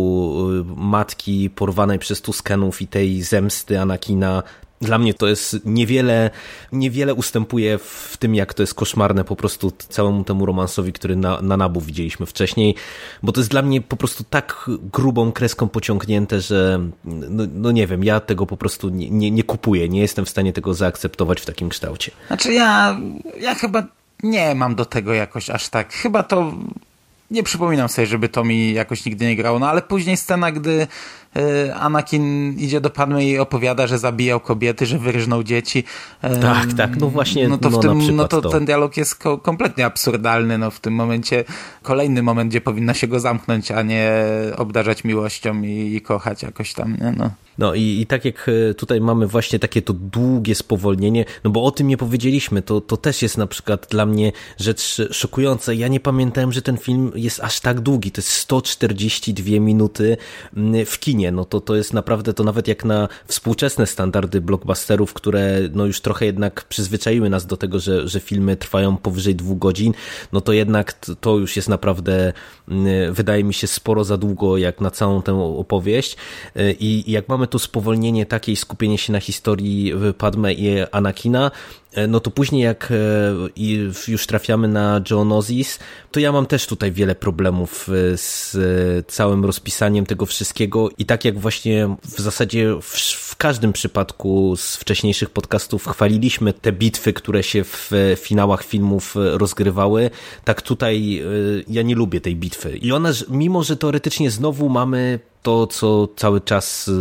matki porwanej przez Tuskenów i tej zemsty Anakina dla mnie to jest niewiele, niewiele ustępuje w tym, jak to jest koszmarne po prostu całemu temu romansowi, który na, na Nabu widzieliśmy wcześniej, bo to jest dla mnie po prostu tak grubą kreską pociągnięte, że no, no nie wiem, ja tego po prostu nie, nie, nie kupuję, nie jestem w stanie tego zaakceptować w takim kształcie. Znaczy ja, ja chyba nie mam do tego jakoś aż tak, chyba to nie przypominam sobie, żeby to mi jakoś nigdy nie grało, no ale później scena, gdy Anakin idzie do Padme i opowiada, że zabijał kobiety, że wyryżnął dzieci. E, tak, tak, no właśnie. No to, w no, tym, no to, to, ten dialog jest ko kompletnie absurdalny. No w tym momencie kolejny moment, gdzie powinna się go zamknąć, a nie obdarzać miłością i, i kochać jakoś tam. Nie? No. No i, i tak jak e, tutaj mamy właśnie takie to długie spowolnienie, no bo o tym nie powiedzieliśmy, to, to też jest na przykład dla mnie rzecz szokująca. Ja nie pamiętałem, że ten film jest aż tak długi. To jest 142 minuty mm, w kinie. No to, to jest naprawdę, to nawet jak na współczesne standardy blockbusterów, które no już trochę jednak przyzwyczaiły nas do tego, że, że filmy trwają powyżej dwóch godzin, no to jednak to już jest naprawdę, mm, wydaje mi się, sporo za długo jak na całą tę opowieść. E, I jak mamy to spowolnienie takie i skupienie się na historii Padme i Anakina, no to później jak e, już trafiamy na Geonosis, to ja mam też tutaj wiele problemów e, z całym rozpisaniem tego wszystkiego i tak jak właśnie w zasadzie w, w każdym przypadku z wcześniejszych podcastów chwaliliśmy te bitwy, które się w finałach filmów rozgrywały, tak tutaj ja nie lubię tej bitwy. I ona, mimo że teoretycznie znowu mamy to, co cały czas y,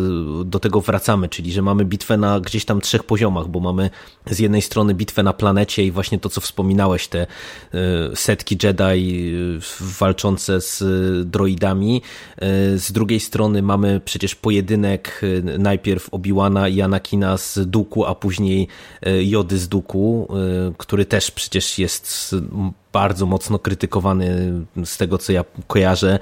do tego wracamy, czyli że mamy bitwę na gdzieś tam trzech poziomach, bo mamy z jednej strony bitwę na planecie i właśnie to, co wspominałeś, te y, setki Jedi y, walczące z droidami. Z drugiej strony mamy przecież pojedynek najpierw Obi-Wana i Anakina z Duku, a później Jody z Duku, który też przecież jest bardzo mocno krytykowany z tego, co ja kojarzę.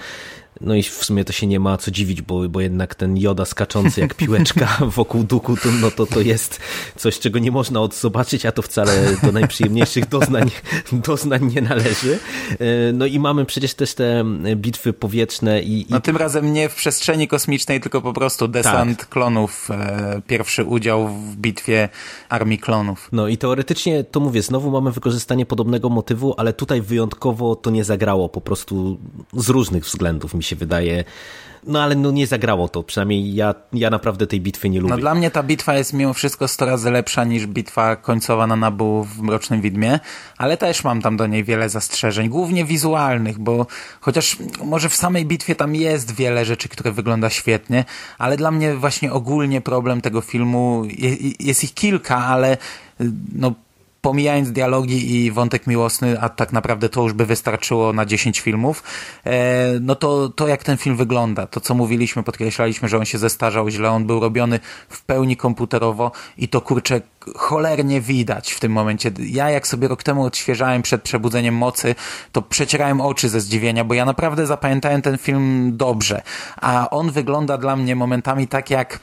No i w sumie to się nie ma co dziwić, bo, bo jednak ten joda skaczący jak piłeczka wokół duku, to, no to, to jest coś, czego nie można odzobaczyć, a to wcale do najprzyjemniejszych doznań, doznań nie należy. E, no i mamy przecież też te bitwy powietrzne i... No tym razem nie w przestrzeni kosmicznej, tylko po prostu desant tak. klonów, e, pierwszy udział w bitwie armii klonów. No i teoretycznie, to mówię, znowu mamy wykorzystanie podobnego motywu, ale tutaj wyjątkowo to nie zagrało po prostu z różnych względów mi się wydaje. No ale no nie zagrało to, przynajmniej ja, ja naprawdę tej bitwy nie lubię. No dla mnie ta bitwa jest mimo wszystko 100 razy lepsza niż bitwa końcowa na Nabu w Mrocznym Widmie, ale też mam tam do niej wiele zastrzeżeń, głównie wizualnych, bo chociaż może w samej bitwie tam jest wiele rzeczy, które wygląda świetnie, ale dla mnie właśnie ogólnie problem tego filmu, jest ich kilka, ale no pomijając dialogi i wątek miłosny, a tak naprawdę to już by wystarczyło na 10 filmów, e, no to, to jak ten film wygląda, to co mówiliśmy, podkreślaliśmy, że on się zestarzał źle, on był robiony w pełni komputerowo i to kurczę cholernie widać w tym momencie. Ja jak sobie rok temu odświeżałem przed przebudzeniem mocy, to przecierałem oczy ze zdziwienia, bo ja naprawdę zapamiętałem ten film dobrze, a on wygląda dla mnie momentami tak jak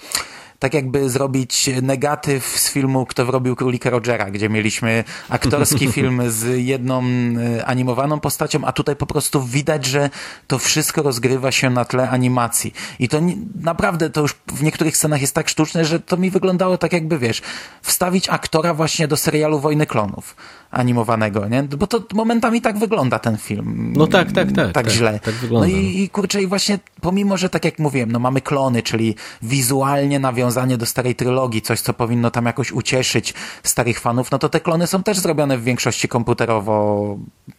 tak jakby zrobić negatyw z filmu Kto wrobił Królika Rogera, gdzie mieliśmy aktorski film z jedną e, animowaną postacią, a tutaj po prostu widać, że to wszystko rozgrywa się na tle animacji. I to nie, naprawdę to już w niektórych scenach jest tak sztuczne, że to mi wyglądało tak jakby, wiesz, wstawić aktora właśnie do serialu Wojny Klonów animowanego, nie? Bo to momentami tak wygląda ten film. No tak, tak, tak. Tak, tak źle. Tak. No i, i kurczę, i właśnie pomimo, że tak jak mówiłem, no mamy klony, czyli wizualnie nawiązane nawiązanie do starej trylogii, coś, co powinno tam jakoś ucieszyć starych fanów, no to te klony są też zrobione w większości komputerowo.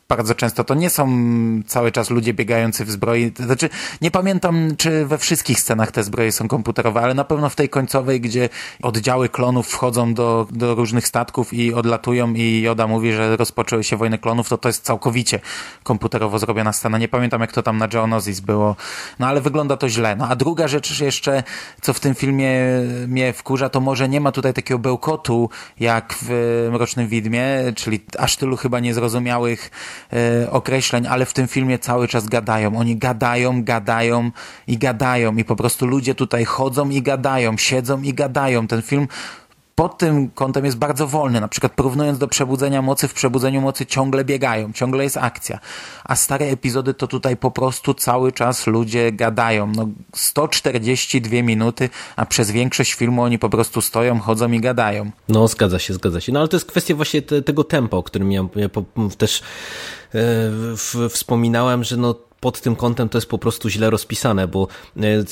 Bardzo często to nie są cały czas ludzie biegający w zbroi. Znaczy, nie pamiętam, czy we wszystkich scenach te zbroje są komputerowe, ale na pewno w tej końcowej, gdzie oddziały klonów wchodzą do, do różnych statków i odlatują i Joda mówi, że rozpoczęły się wojny klonów, to to jest całkowicie komputerowo zrobiona scena. Nie pamiętam, jak to tam na Geonosis było, no ale wygląda to źle. No a druga rzecz jeszcze, co w tym filmie mnie wkurza, to może nie ma tutaj takiego bełkotu, jak w Mrocznym Widmie, czyli aż tylu chyba niezrozumiałych e, określeń, ale w tym filmie cały czas gadają. Oni gadają, gadają i gadają i po prostu ludzie tutaj chodzą i gadają, siedzą i gadają. Ten film pod tym kątem jest bardzo wolny. Na przykład porównując do Przebudzenia Mocy, w Przebudzeniu Mocy ciągle biegają, ciągle jest akcja. A stare epizody to tutaj po prostu cały czas ludzie gadają. No 142 minuty, a przez większość filmu oni po prostu stoją, chodzą i gadają. No zgadza się, zgadza się. No ale to jest kwestia właśnie te, tego tempa, o którym ja, ja też e, wspominałem, że no pod tym kątem to jest po prostu źle rozpisane, bo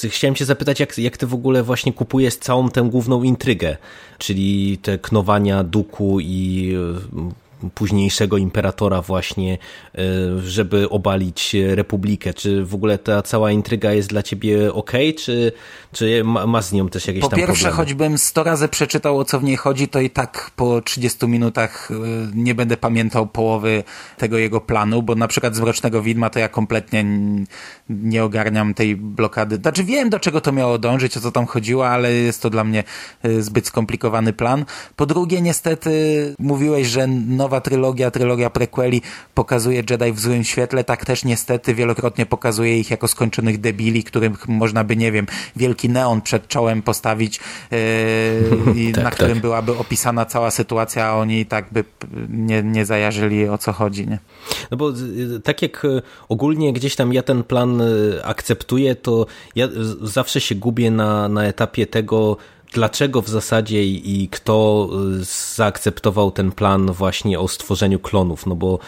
e, chciałem cię zapytać, jak, jak ty w ogóle właśnie kupujesz całą tę główną intrygę, czyli te knowania duku i e, późniejszego imperatora właśnie, e, żeby obalić republikę. Czy w ogóle ta cała intryga jest dla ciebie ok, czy, czy ma z nią też jakieś po tam pierwsze, problemy? choćbym sto razy przeczytał o co w niej chodzi, to i tak po 30 minutach e, nie będę pamiętał połowy tego jego planu, bo na przykład z Mrocznego Widma to ja kompletnie nie ogarniam tej blokady. Znaczy wiem, do czego to miało dążyć, o co tam chodziło, ale jest to dla mnie e, zbyt skomplikowany plan. Po drugie, niestety mówiłeś, że nowa nowa trylogia, trylogia prequeli pokazuje Jedi w złym świetle, tak też niestety wielokrotnie pokazuje ich jako skończonych debili, których można by, nie wiem, wielki neon przed czołem postawić yy, tak, na tak. którym byłaby opisana cała sytuacja, a oni tak by nie, nie zajarzyli o co chodzi, nie? No bo tak jak e, ogólnie gdzieś tam ja ten plan e, akceptuję, to ja zawsze się gubię na, na etapie tego, dlaczego w zasadzie i kto y, zaakceptował ten plan właśnie o stworzeniu klonów, no bo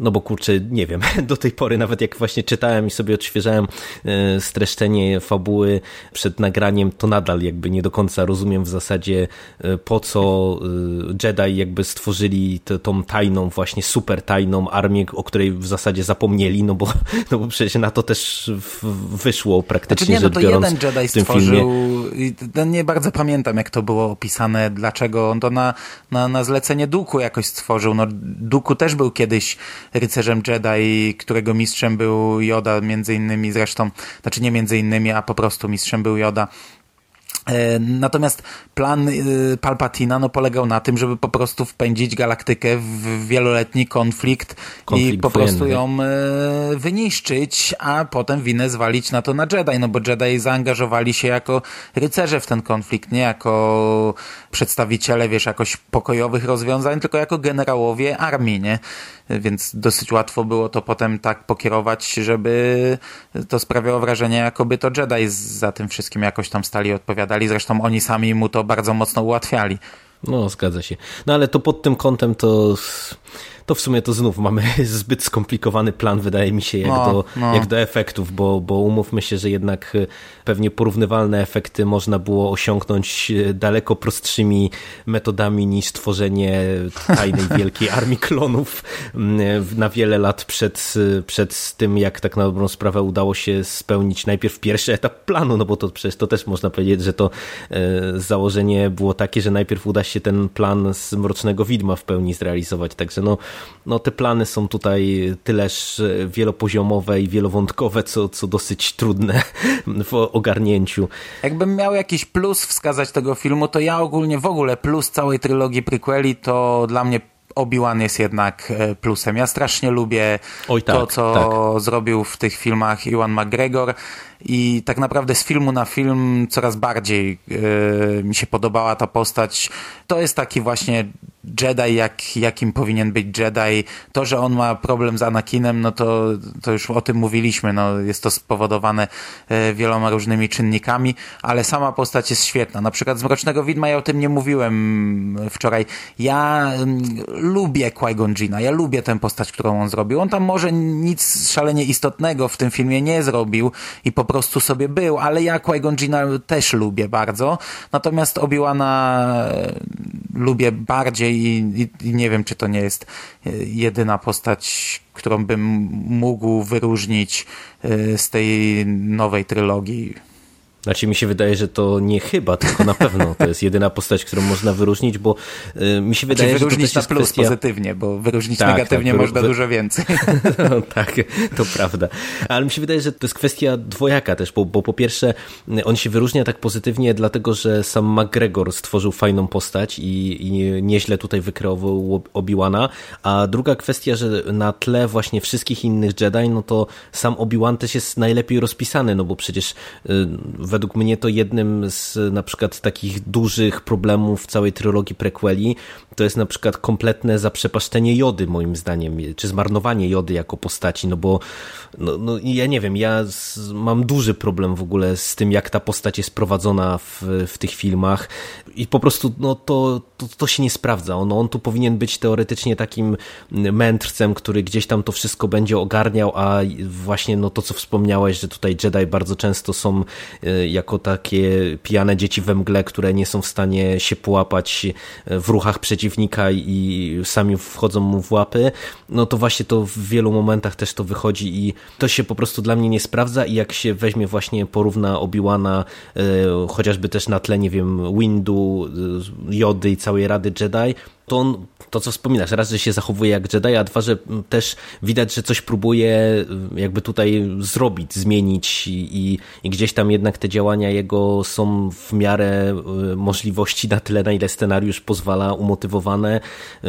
no bo kurczę, nie wiem, do tej pory nawet jak właśnie czytałem i sobie odświeżałem e, streszczenie fabuły przed nagraniem, to nadal jakby nie do końca rozumiem w zasadzie e, po co Jedi jakby stworzyli tą tajną, właśnie super tajną armię, o której w zasadzie zapomnieli, no bo, no bo przecież na to też wyszło praktycznie znaczy nie, no to jeden Jedi stworzył, filmie. Nie bardzo pamiętam jak to było opisane, dlaczego on to na, na, na zlecenie Duku jakoś stworzył, no Duku też był kiedyś rycerzem Jedi, którego mistrzem był Yoda, między innymi zresztą, znaczy nie między innymi, a po prostu mistrzem był Yoda. E, natomiast plan y, Palpatina no, polegał na tym, żeby po prostu wpędzić galaktykę w wieloletni konflikt, konflikt i po wojenny. prostu ją e, wyniszczyć, a potem winę zwalić na to na Jedi, no bo Jedi zaangażowali się jako rycerze w ten konflikt, nie jako przedstawiciele, wiesz, jakoś pokojowych rozwiązań, tylko jako generałowie armii, nie? Więc dosyć łatwo było to potem tak pokierować, żeby to sprawiało wrażenie, jakoby to Jedi za tym wszystkim jakoś tam stali odpowiadali. Zresztą oni sami mu to bardzo mocno ułatwiali. No, zgadza się. No ale to pod tym kątem to to w sumie to znów mamy zbyt skomplikowany plan, wydaje mi się, jak, no, do, no. jak do efektów, bo, bo umówmy się, że jednak e, pewnie porównywalne efekty można było osiągnąć e, daleko prostszymi metodami niż tworzenie tajnej wielkiej armii klonów na wiele lat przed, e, przed tym, jak tak na dobrą sprawę udało się spełnić najpierw pierwszy etap planu, no bo to przecież to też można powiedzieć, że to założenie było takie, że najpierw uda się ten plan z Mrocznego Widma w pełni zrealizować, także no no te plany są tutaj tyleż wielopoziomowe i wielowątkowe, co, co dosyć trudne w ogarnięciu. Jakbym miał jakiś plus wskazać tego filmu, to ja ogólnie w ogóle plus całej trylogii prequeli to dla mnie Obi-Wan jest jednak e, plusem. Ja strasznie lubię Oj, tak, to, co tak. zrobił w tych filmach Iwan McGregor i tak naprawdę z filmu na film coraz bardziej yy, mi się podobała ta postać. To jest taki właśnie Jedi, jak, jakim powinien być Jedi. To, że on ma problem z Anakinem, no to, to już o tym mówiliśmy. No, jest to spowodowane yy, wieloma różnymi czynnikami, ale sama postać jest świetna. Na przykład z Mrocznego Widma ja o tym nie mówiłem wczoraj. Ja yy, lubię Qui-Gon Jina, ja lubię tę postać, którą on zrobił. On tam może nic szalenie istotnego w tym filmie nie zrobił i po prostu sobie był, ale ja Qui-Gon Jinna też lubię bardzo, natomiast Obi-Wana e, lubię bardziej i, i, nie wiem, czy to nie jest e, jedyna postać, którą bym mógł wyróżnić e, z tej nowej trylogii. Znaczy mi się wydaje, że to nie chyba, tylko na pewno to jest jedyna postać, którą można wyróżnić, bo y, mi się wydaje, znaczy, wyróżnić że to na plus kwestia... pozytywnie, bo wyróżnić tak, negatywnie tak, można wy... dużo więcej. no, tak, to prawda. Ale mi się wydaje, że to jest kwestia dwojaka też, bo, bo po pierwsze on się wyróżnia tak pozytywnie, dlatego że sam McGregor stworzył fajną postać i, i nieźle tutaj wykreował Obi-Wana, a druga kwestia, że na tle właśnie wszystkich innych Jedi, no to sam Obi-Wan też jest najlepiej rozpisany, no bo przecież y, według mnie to jednym z na przykład takich dużych problemów całej trylogii prequeli to jest na przykład kompletne zaprzepaszczenie Jody moim zdaniem, czy zmarnowanie Jody jako postaci, no bo no, no ja nie wiem, ja z, mam duży problem w ogóle z tym, jak ta postać jest prowadzona w, w tych filmach i po prostu no to, to, to się nie sprawdza. On, on tu powinien być teoretycznie takim mędrcem, który gdzieś tam to wszystko będzie ogarniał, a właśnie no to, co wspomniałeś, że tutaj Jedi bardzo często są y, jako takie pijane dzieci we mgle, które nie są w stanie się połapać w ruchach przeciwnika i sami wchodzą mu w łapy, no to właśnie to w wielu momentach też to wychodzi i to się po prostu dla mnie nie sprawdza i jak się weźmie właśnie, porówna Obi-Wana y, chociażby też na tle, nie wiem, Windu, y, Jody i całej Rady Jedi, to on, to co wspominasz, raz, że się zachowuje jak Jedi, a dwa, że też widać, że coś próbuje jakby tutaj zrobić, zmienić i, i gdzieś tam jednak te działania jego są w miarę możliwości na tyle, na ile scenariusz pozwala, umotywowane,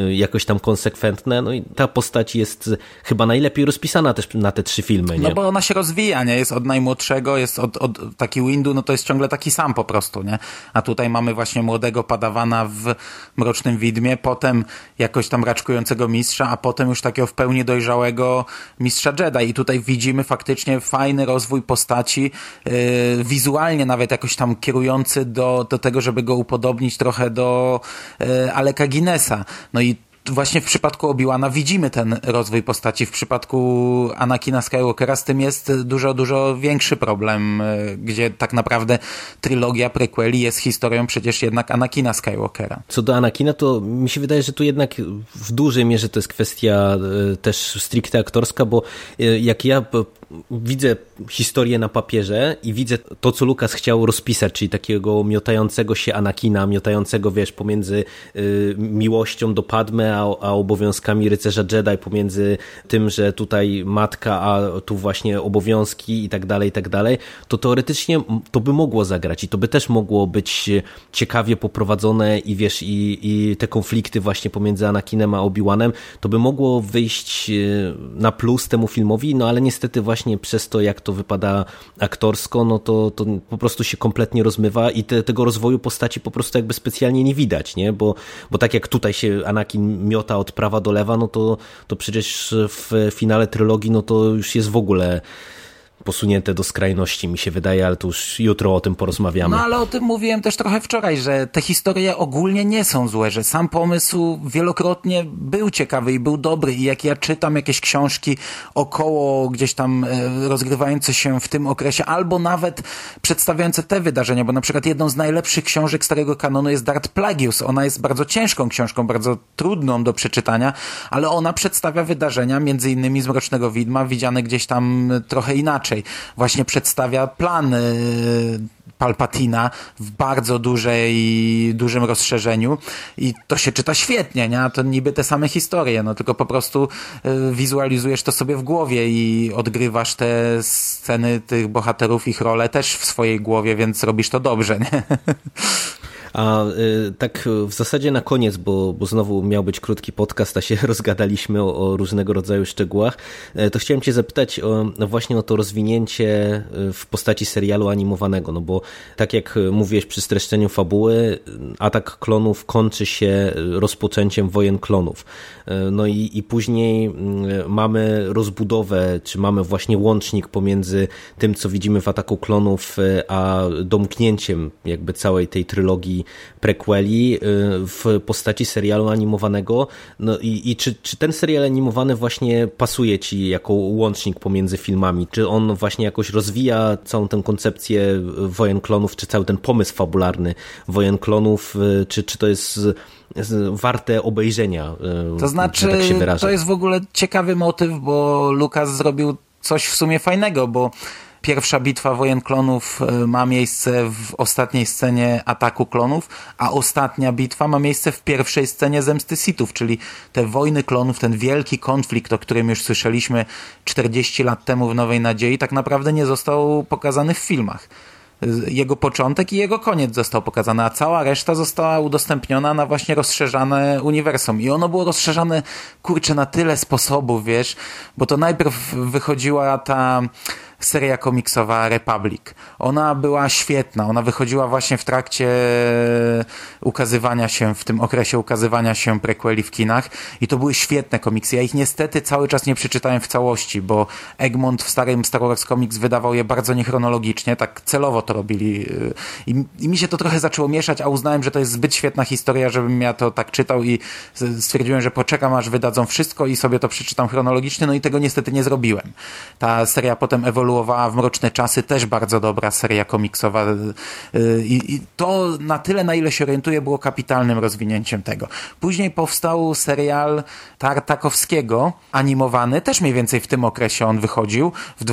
jakoś tam konsekwentne, no i ta postać jest chyba najlepiej rozpisana też na te trzy filmy, nie? No bo ona się rozwija, nie? Jest od najmłodszego, jest od, od taki Windu, no to jest ciągle taki sam po prostu, nie? A tutaj mamy właśnie młodego padawana w Mrocznym Widmie, potem jakoś tam raczkującego mistrza, a potem już takiego w pełni dojrzałego mistrza Jedi. I tutaj widzimy faktycznie fajny rozwój postaci, yy, wizualnie nawet jakoś tam kierujący do, do tego, żeby go upodobnić trochę do yy, Aleka Guinnessa. No i właśnie w przypadku Obi-Wana widzimy ten rozwój postaci. W przypadku Anakina Skywalkera z tym jest dużo, dużo większy problem, gdzie tak naprawdę trylogia prequeli jest historią przecież jednak Anakina Skywalkera. Co do Anakina, to mi się wydaje, że tu jednak w dużej mierze to jest kwestia też stricte aktorska, bo jak ja widzę historię na papierze i widzę to, co Lukas chciał rozpisać, czyli takiego miotającego się Anakina, miotającego, wiesz, pomiędzy y, miłością do Padme, a, a, obowiązkami rycerza Jedi, pomiędzy tym, że tutaj matka, a tu właśnie obowiązki i tak dalej, i tak dalej, to teoretycznie to by mogło zagrać i to by też mogło być ciekawie poprowadzone i wiesz, i, i te konflikty właśnie pomiędzy Anakinem a Obi-Wanem, to by mogło wyjść y, na plus temu filmowi, no ale niestety właśnie właśnie przez to, jak to wypada aktorsko, no to, to po prostu się kompletnie rozmywa i te, tego rozwoju postaci po prostu jakby specjalnie nie widać, nie? Bo, bo tak jak tutaj się Anakin miota od prawa do lewa, no to, to przecież w finale trylogii, no to już jest w ogóle posunięte do skrajności, mi się wydaje, ale to już jutro o tym porozmawiamy. No ale o tym mówiłem też trochę wczoraj, że te historie ogólnie nie są złe, że sam pomysł wielokrotnie był ciekawy i był dobry i jak ja czytam jakieś książki około gdzieś tam e, rozgrywające się w tym okresie, albo nawet przedstawiające te wydarzenia, bo na przykład jedną z najlepszych książek starego kanonu jest Dart Plagius. Ona jest bardzo ciężką książką, bardzo trudną do przeczytania, ale ona przedstawia wydarzenia między innymi z Mrocznego Widma, widziane gdzieś tam trochę inaczej inaczej. Właśnie przedstawia plan Palpatina w bardzo dużej, dużym rozszerzeniu i to się czyta świetnie, nie? To niby te same historie, no tylko po prostu y, wizualizujesz to sobie w głowie i odgrywasz te sceny tych bohaterów, ich role też w swojej głowie, więc robisz to dobrze, nie? A y, tak w zasadzie na koniec, bo, bo znowu miał być krótki podcast, a się rozgadaliśmy o, o różnego rodzaju szczegółach, y, to chciałem cię zapytać o, no właśnie o to rozwinięcie y, w postaci serialu animowanego, no bo tak jak mówiłeś przy streszczeniu fabuły, atak klonów kończy się rozpoczęciem wojen klonów. No i, i później mamy rozbudowę, czy mamy właśnie łącznik pomiędzy tym, co widzimy w ataku klonów, a domknięciem jakby całej tej trylogii serii prequeli y, w postaci serialu animowanego. No i, i czy, czy ten serial animowany właśnie pasuje ci jako łącznik pomiędzy filmami? Czy on właśnie jakoś rozwija całą tę koncepcję wojen klonów, czy cały ten pomysł fabularny wojen klonów, y, czy, czy to jest warte obejrzenia. To znaczy, tak to jest w ogóle ciekawy motyw, bo Lukas zrobił coś w sumie fajnego, bo pierwsza bitwa wojen klonów e, ma miejsce w ostatniej scenie ataku klonów, a ostatnia bitwa ma miejsce w pierwszej scenie zemsty Sithów, czyli te wojny klonów, ten wielki konflikt, o którym już słyszeliśmy 40 lat temu w Nowej Nadziei, tak naprawdę nie został pokazany w filmach jego początek i jego koniec został pokazany, a cała reszta została udostępniona na właśnie rozszerzane uniwersum. I ono było rozszerzane, kurczę, na tyle sposobów, wiesz, bo to najpierw wychodziła ta seria komiksowa Republic. Ona była świetna, ona wychodziła właśnie w trakcie ukazywania się, w tym okresie ukazywania się prequeli w kinach i to były świetne komiksy. Ja ich niestety cały czas nie przeczytałem w całości, bo Egmont w starym Star Wars Comics wydawał je bardzo niechronologicznie, tak celowo to robili i, i mi się to trochę zaczęło mieszać, a uznałem, że to jest zbyt świetna historia, żebym ja to tak czytał i stwierdziłem, że poczekam aż wydadzą wszystko i sobie to przeczytam chronologicznie, no i tego niestety nie zrobiłem. Ta seria potem ewoluowała ewoluowała w Mroczne Czasy, też bardzo dobra seria komiksowa y, i, i to na tyle, na ile się orientuję, było kapitalnym rozwinięciem tego. Później powstał serial Tartakowskiego, animowany, też mniej więcej w tym okresie on wychodził, w,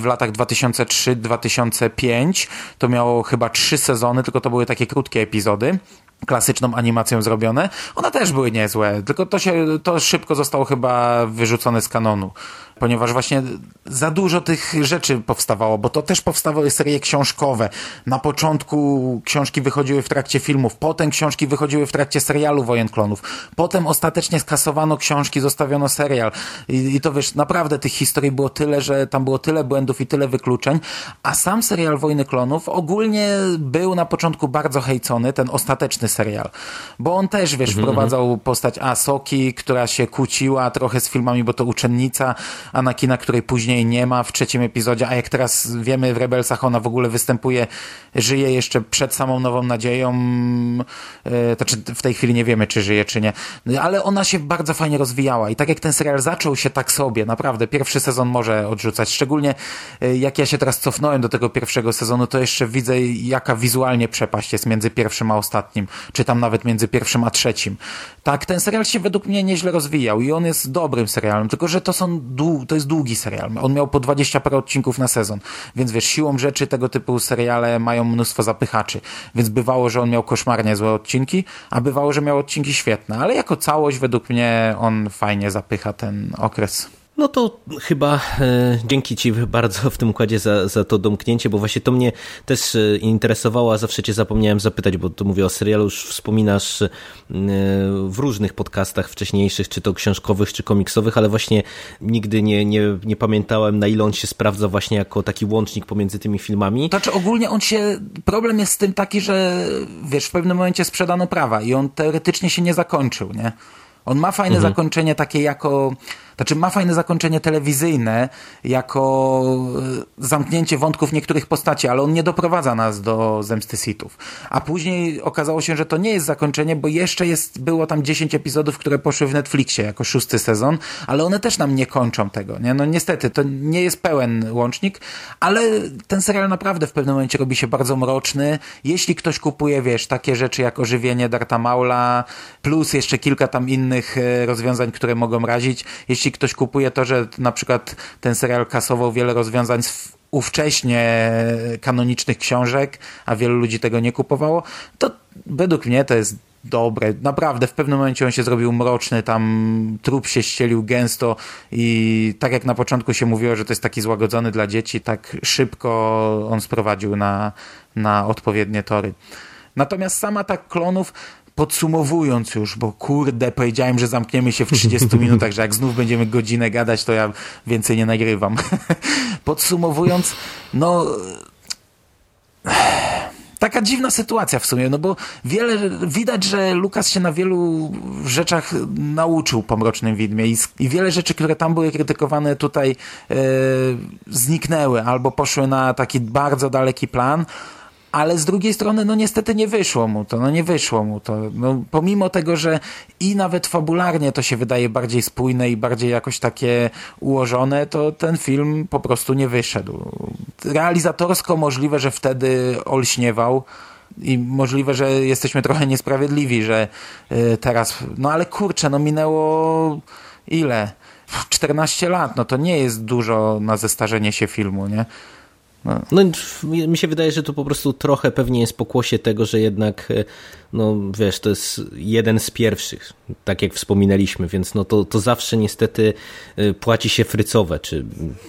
w latach 2003-2005. To miało chyba trzy sezony, tylko to były takie krótkie epizody klasyczną animacją zrobione. One też były niezłe, tylko to się, to szybko zostało chyba wyrzucone z kanonu ponieważ właśnie za dużo tych rzeczy powstawało, bo to też powstawały serie książkowe. Na początku książki wychodziły w trakcie filmów, potem książki wychodziły w trakcie serialu Wojen Klonów, potem ostatecznie skasowano książki, zostawiono serial I, i to wiesz, naprawdę tych historii było tyle, że tam było tyle błędów i tyle wykluczeń, a sam serial Wojny Klonów ogólnie był na początku bardzo hejcony, ten ostateczny serial, bo on też, wiesz, mm -hmm. wprowadzał postać Asoki, która się kłóciła trochę z filmami, bo to uczennica, Anakina, której później nie ma w trzecim epizodzie, a jak teraz wiemy w Rebelsach ona w ogóle występuje, żyje jeszcze przed samą Nową Nadzieją, znaczy w tej chwili nie wiemy, czy żyje, czy nie, ale ona się bardzo fajnie rozwijała i tak jak ten serial zaczął się tak sobie, naprawdę, pierwszy sezon może odrzucać, szczególnie e, jak ja się teraz cofnąłem do tego pierwszego sezonu, to jeszcze widzę, jaka wizualnie przepaść jest między pierwszym a ostatnim, czy tam nawet między pierwszym a trzecim. Tak, ten serial się według mnie nieźle rozwijał i on jest dobrym serialem, tylko że to są to jest długi serial. On miał po 20 parę odcinków na sezon, więc wiesz, siłą rzeczy tego typu seriale mają mnóstwo zapychaczy, więc bywało, że on miał koszmarnie złe odcinki, a bywało, że miał odcinki świetne, ale jako całość według mnie on fajnie zapycha ten okres. No to chyba e, dzięki Ci bardzo w tym układzie za, za to domknięcie, bo właśnie to mnie też e, interesowało, a zawsze Cię zapomniałem zapytać, bo tu mówię o serialu, już wspominasz e, w różnych podcastach wcześniejszych, czy to książkowych, czy komiksowych, ale właśnie nigdy nie, nie, nie pamiętałem, na ile on się sprawdza właśnie jako taki łącznik pomiędzy tymi filmami. Znaczy ogólnie on się, problem jest z tym taki, że wiesz, w pewnym momencie sprzedano prawa i on teoretycznie się nie zakończył, nie? On ma fajne mhm. zakończenie takie jako znaczy ma fajne zakończenie telewizyjne jako e, zamknięcie wątków niektórych postaci, ale on nie doprowadza nas do zemsty Sithów. A później okazało się, że to nie jest zakończenie, bo jeszcze jest, było tam 10 epizodów, które poszły w Netflixie jako szósty sezon, ale one też nam nie kończą tego. Nie? No niestety, to nie jest pełen łącznik, ale ten serial naprawdę w pewnym momencie robi się bardzo mroczny. Jeśli ktoś kupuje, wiesz, takie rzeczy jak ożywienie Darta Maula, plus jeszcze kilka tam innych e, rozwiązań, które mogą razić, jeśli jeśli ktoś kupuje to, że na przykład ten serial kasował wiele rozwiązań z ówcześnie kanonicznych książek, a wielu ludzi tego nie kupowało, to według mnie to jest dobre. Naprawdę, w pewnym momencie on się zrobił mroczny, tam trup się ścielił gęsto i tak jak na początku się mówiło, że to jest taki złagodzony dla dzieci, tak szybko on sprowadził na, na odpowiednie tory. Natomiast sama ta klonów podsumowując już, bo kurde, powiedziałem, że zamkniemy się w 30 minutach, że jak znów będziemy godzinę gadać, to ja więcej nie nagrywam. podsumowując, no taka dziwna sytuacja w sumie, no bo wiele, widać, że Lukas się na wielu rzeczach nauczył po Mrocznym Widmie i, i wiele rzeczy, które tam były krytykowane tutaj e, zniknęły albo poszły na taki bardzo daleki plan, ale z drugiej strony, no niestety nie wyszło mu to, no nie wyszło mu to. No, pomimo tego, że i nawet fabularnie to się wydaje bardziej spójne i bardziej jakoś takie ułożone, to ten film po prostu nie wyszedł. Realizatorsko możliwe, że wtedy olśniewał, i możliwe, że jesteśmy trochę niesprawiedliwi, że y, teraz, no ale kurczę, no minęło ile? 14 lat, no to nie jest dużo na zestarzenie się filmu, nie? No. no. mi się wydaje, że to po prostu trochę pewnie jest pokłosie tego, że jednak e, no wiesz, to jest jeden z pierwszych, tak jak wspominaliśmy, więc no to, to zawsze niestety e, płaci się frycowe, czy,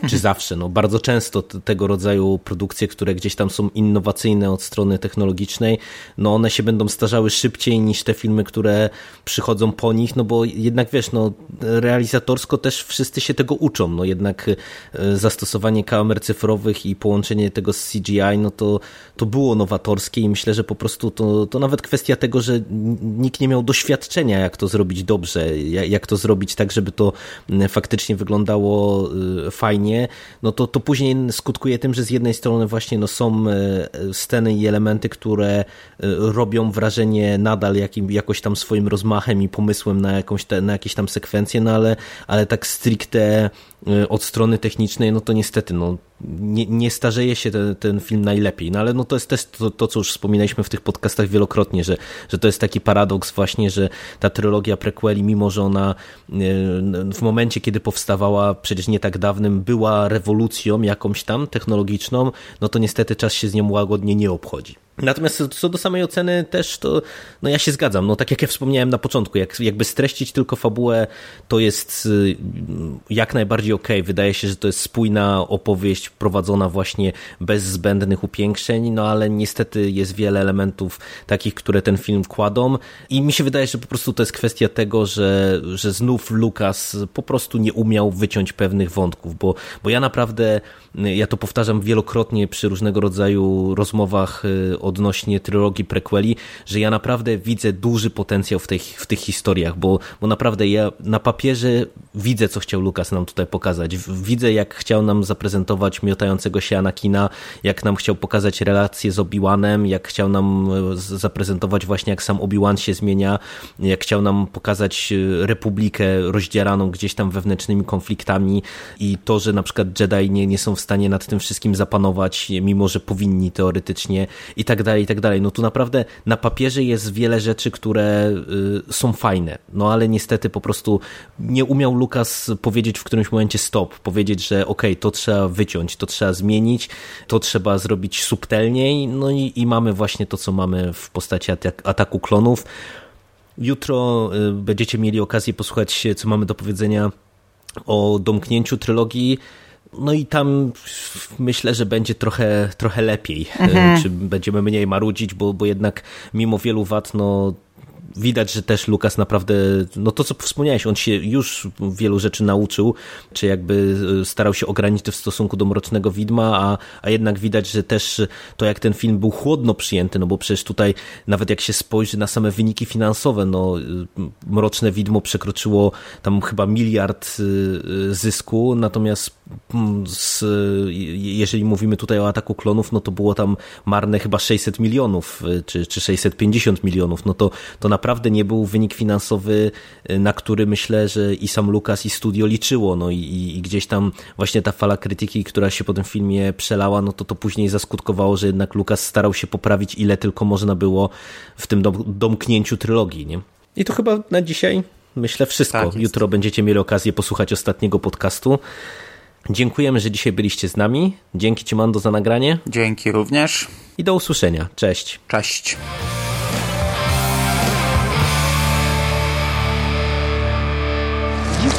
czy zawsze, no bardzo często tego rodzaju produkcje, które gdzieś tam są innowacyjne od strony technologicznej, no one się będą starzały szybciej niż te filmy, które przychodzą po nich, no bo jednak wiesz, no realizatorsko też wszyscy się tego uczą, no jednak e, zastosowanie kamer cyfrowych i połączenie połączenie tego z CGI, no to, to było nowatorskie i myślę, że po prostu to, to nawet kwestia tego, że nikt nie miał doświadczenia, jak to zrobić dobrze, jak to zrobić tak, żeby to mm, faktycznie wyglądało y, fajnie, no to, to później skutkuje tym, że z jednej strony właśnie no są y, sceny i elementy, które y, robią wrażenie nadal jakim, jakoś tam swoim rozmachem i pomysłem na, jakąś te, na jakieś tam sekwencje, no ale, ale tak stricte od strony technicznej, no to niestety no, nie, nie starzeje się ten, ten, film najlepiej. No ale no to jest też to, to, co już wspominaliśmy w tych podcastach wielokrotnie, że, że to jest taki paradoks właśnie, że ta trylogia prequeli, mimo że ona e, w momencie, kiedy powstawała przecież nie tak dawnym, była rewolucją jakąś tam technologiczną, no to niestety czas się z nią łagodnie nie obchodzi. Natomiast co do samej oceny też, to no ja się zgadzam. No tak jak ja wspomniałem na początku, jak, jakby streścić tylko fabułę, to jest y, jak najbardziej. Okay. Wydaje się, że to jest spójna opowieść prowadzona właśnie bez zbędnych upiększeń, no ale niestety jest wiele elementów takich, które ten film kładą i mi się wydaje, że po prostu to jest kwestia tego, że, że znów Lucas po prostu nie umiał wyciąć pewnych wątków, bo, bo ja naprawdę, ja to powtarzam wielokrotnie przy różnego rodzaju rozmowach y, odnośnie trylogii prequeli, że ja naprawdę widzę duży potencjał w tych, w tych historiach, bo, bo naprawdę ja na papierze widzę, co chciał Lukas nam tutaj pokazać. Widzę, jak chciał nam zaprezentować miotającego się Anakina, jak nam chciał pokazać relacje z Obi-Wanem, jak chciał nam e, zaprezentować właśnie, jak sam Obi-Wan się zmienia, jak chciał nam pokazać e, republikę rozdzieraną gdzieś tam wewnętrznymi konfliktami i to, że na przykład Jedi nie, nie są w stanie nad tym wszystkim zapanować, mimo że powinni teoretycznie i tak dalej, i tak dalej. No tu naprawdę na papierze jest wiele rzeczy, które y, są fajne, no ale niestety po prostu nie umiał Lukas powiedzieć w którymś momencie stop, powiedzieć, że ok, to trzeba wyciąć, to trzeba zmienić, to trzeba zrobić subtelniej, no i, i mamy właśnie to, co mamy w postaci atak ataku klonów. Jutro y, będziecie mieli okazję posłuchać, co mamy do powiedzenia o domknięciu trylogii no i tam myślę, że będzie trochę, trochę lepiej. Mhm. Czy będziemy mniej marudzić, bo, bo jednak mimo wielu wad, no widać, że też Lukas naprawdę, no to co wspomniałeś, on się już wielu rzeczy nauczył, czy jakby e, starał się ograniczyć w stosunku do Mrocznego Widma, a, a jednak widać, że też to jak ten film był chłodno przyjęty, no bo przecież tutaj nawet jak się spojrzy na same wyniki finansowe, no e, Mroczne Widmo przekroczyło tam chyba miliard e, zysku, natomiast z, jeżeli mówimy tutaj o ataku klonów, no to było tam marne chyba 600 milionów, czy, czy 650 milionów, no to, to na naprawdę nie był wynik finansowy, y, na który myślę, że i sam Lukas i studio liczyło, no i, i gdzieś tam właśnie ta fala krytyki, która się po tym filmie przelała, no to to później zaskutkowało, że jednak Lukas starał się poprawić ile tylko można było w tym dom domknięciu trylogii, nie? I to chyba na dzisiaj myślę wszystko. Tak Jutro będziecie mieli okazję posłuchać ostatniego podcastu. Dziękujemy, że dzisiaj byliście z nami. Dzięki Ci, Mando, za nagranie. Dzięki również. I do usłyszenia. Cześć. Cześć.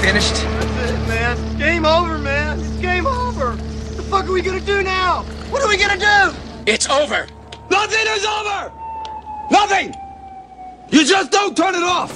finished? That's it, man. Game over, man. It's game over. What the fuck are we gonna do now? What are we gonna do? It's over. Nothing is over. Nothing. You just don't turn it off.